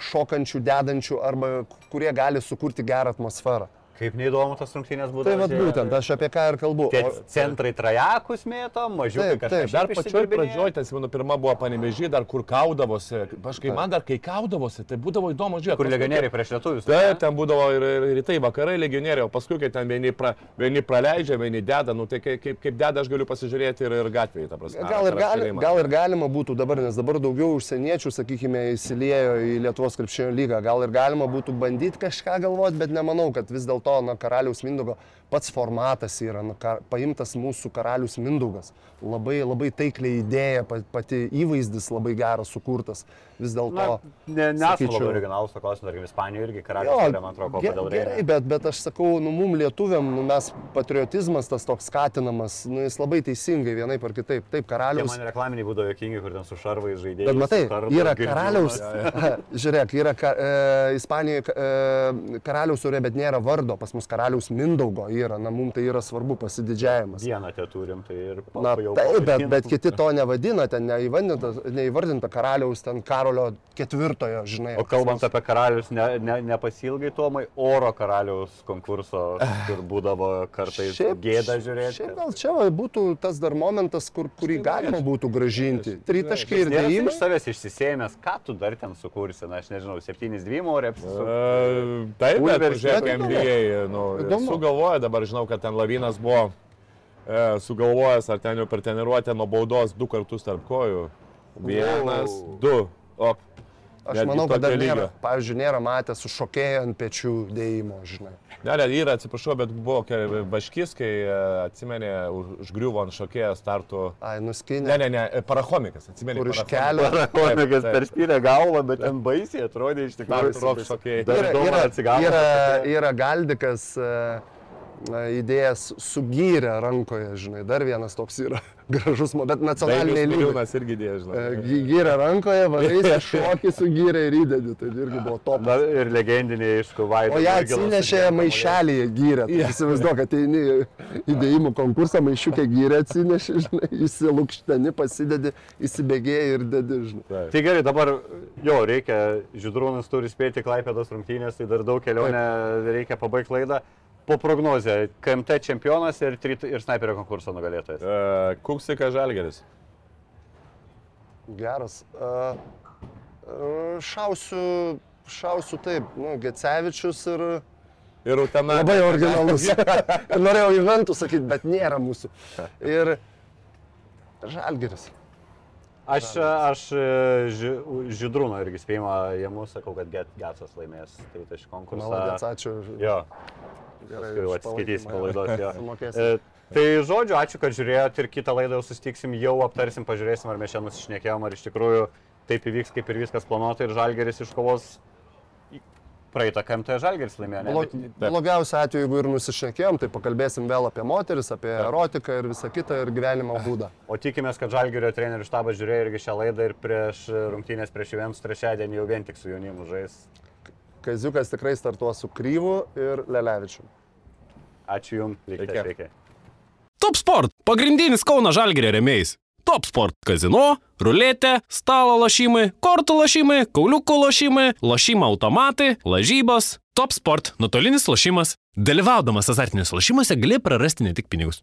šokančių, dedančių arba kurie gali sukurti gerą atmosferą. Kaip neįdomu tas rungtynės būtų. Tai vad būtent, aš apie ką ir kalbu. Tie centrai trajakus mėto, mažiukai Taip, kažkas. taip, Dar pačioj pradžioj, tai atsimenu, pirma buvo panevežį, dar kur kaudavosi. Aš kai man dar kai kaudavosi, tai būdavo įdomu žiūrėti. Kur legionieriai prieš lietuvius. Taip, ten būdavo ir, ir rytai, vakarai legionieriai, o paskui, kai ten vieni, pra, vieni praleidžia, vieni deda, nu tai kaip, kaip, kaip deda aš galiu pasižiūrėti ir, ir gatvėje, ta prasme. Gal ir, gali, gal ir galima būtų dabar, nes dabar daugiau užsieniečių, sakykime, įsiliejo į Lietuvos krepšinio lygą. Gal ir galima būtų bandyti kažką galvoti, bet nemanau, kad vis dėlto na, karaliaus Mindogo pats formatas yra na, ka, paimtas mūsų karalius Mindogas. Labai, labai taikliai idėja, pa- pati įvaizdis labai geras sukurtas. Vis dėlto. ne, sakyčiau- labai originalus, to klausimu, tarkim, Ispanijoje irgi Jo, karalius, man atrodo, ge- kodėl gerai, reikia. bet, bet aš sakau, nu, mum lietuviam, nu, mes patriotizmas tas toks skatinamas, nu, jis labai teisingai vienaip ar kitaip. Taip, karalius. man reklaminiai būdavo jokingi, kur ten su šarvais žaidėjai. Bet matai, yra karaliaus, žiūrėk, yra ka, e, Ispanijoje e, karaliaus urė, bet nėra vardo. vardo, pas mus karaliaus Mindaugo yra, na mums tai yra svarbu pasididžiavimas. Vieną te turim, tai ir Na, jau taip, bet, bet kiti to nevadina, ten neįvardinta, neįvardinta karaliaus, ten Karolio ketvirtojo, žinai. O kalbant apie karalius, ne, ne, nepasilgai Tomai, oro karaliaus konkurso, kur būdavo kartais gėda žiūrėti. Šiaip gal čia va, būtų tas dar momentas, kur, kurį galima būtų gražinti. Tritaškai ir dėjimai. iš savęs išsisėmęs, ką tu dar ten sukursi, na aš nežinau, 7-2 ore apsisukti. E, Taip, bet pažiūrėk, NBA, nu, sugalvoja, dabar žinau, kad ten lavinas buvo e, sugalvojęs, ar ten jau per treniruotę nuo baudos du kartus tarp kojų. Vienas, Wow. du. Op. Aš Netgi manau, kad dar nėra, pavyzdžiui, nėra matęs su šokėju ant pečių dėjimo, žinai. Ne, ne, yra, atsiprašau, bet buvo Baškis, kai e, atsimenė, už- užgriuvo ant šokėjo startų. Ai, Ne, nuskinė. ne, ne, e, parachomikas, atsimenė. Kur iš parachomikas. kelio. Taip. perspyrė galvą, bet ten baisiai atrodė iš tikrųjų. Startų rok šokėjai. Dar Yra, yra, yra, yra galdikas e, na, idėjas sugyrę rankoje, žinai, dar vienas toks yra gražus, bet nacionaliniai lygiai. Liūnas irgi dėjo, žinai. Gyrė rankoje, varai, šokį sugyrė ir įdedi, tai irgi buvo top. Na, ir legendiniai iš Kuvaito. O ją atsinešė maišelį gyrę. Tai įsivaizduok, kad eini įdėjimų konkursą, maišiukę gyrę atsinešė, žinai, įsilūkšteni, pasidedi, įsibėgėjai ir dedi, žinai. Tai gerai, dabar jo, reikia, Žydrūnas turi spėti Klaipėdos rungtynės, tai dar daug kelionę reikia pabaigti laidą. Po prognozę, KMT čempionas ir, trit- ir sniperio konkurso nugalėtojas. E, Kuksika Žalgeris. Geras. A, Šausiu, šausiu taip, nu, Gecevičius ir Ir Utena. labai originalus. Norėjau Juventus sakyti, bet nėra mūsų. Ir Žalgeris. Aš, aš ži, Žydrūno irgi spėjimą jėmų sakau, kad Get- Getsas laimės tai iš konkursą. Maladėts, ačiū. Jo, Už atsiskaitys po laidos. Tai žodžiu, ačiū, kad žiūrėjot ir kitą laidą jau sustiksim, jau aptarsim, pažiūrėsim, ar mes čia nusišnekėjom, ar iš tikrųjų taip įvyks, kaip ir viskas planuota ir Žalgeris iškovos praeitą KMT Žalgeris laimėjo. Ne? Blo- Bet- Blogiausiu atveju, jeigu ir nusišnekėjom, tai pakalbėsim vėl apie moteris, apie erotiką ir visą kitą ir gyvenimo būdą. O tikimės, kad Žalgerio trenerių štabas žiūrėjo irgi šią laidą ir prieš rungtynės prieš Juventus trečiadienį jau vien tik su jaunimu žais. Kaziukas tikrai startuos su Kryvu ir Lelevičiu. Ačiū Jums, Iki. reikia. reikia. Top Sport - pagrindinis Kauno Žalgirio remėjais. Top Sport - kazino, ruletė, stalo lošimai, kortų lošimai, kauliukų lošimai, lošimo automatai, lažybos. Top Sport - nuotolinis lošimas. Dalyvaudamas azartiniuose lošimuose gali prarasti ne tik pinigus.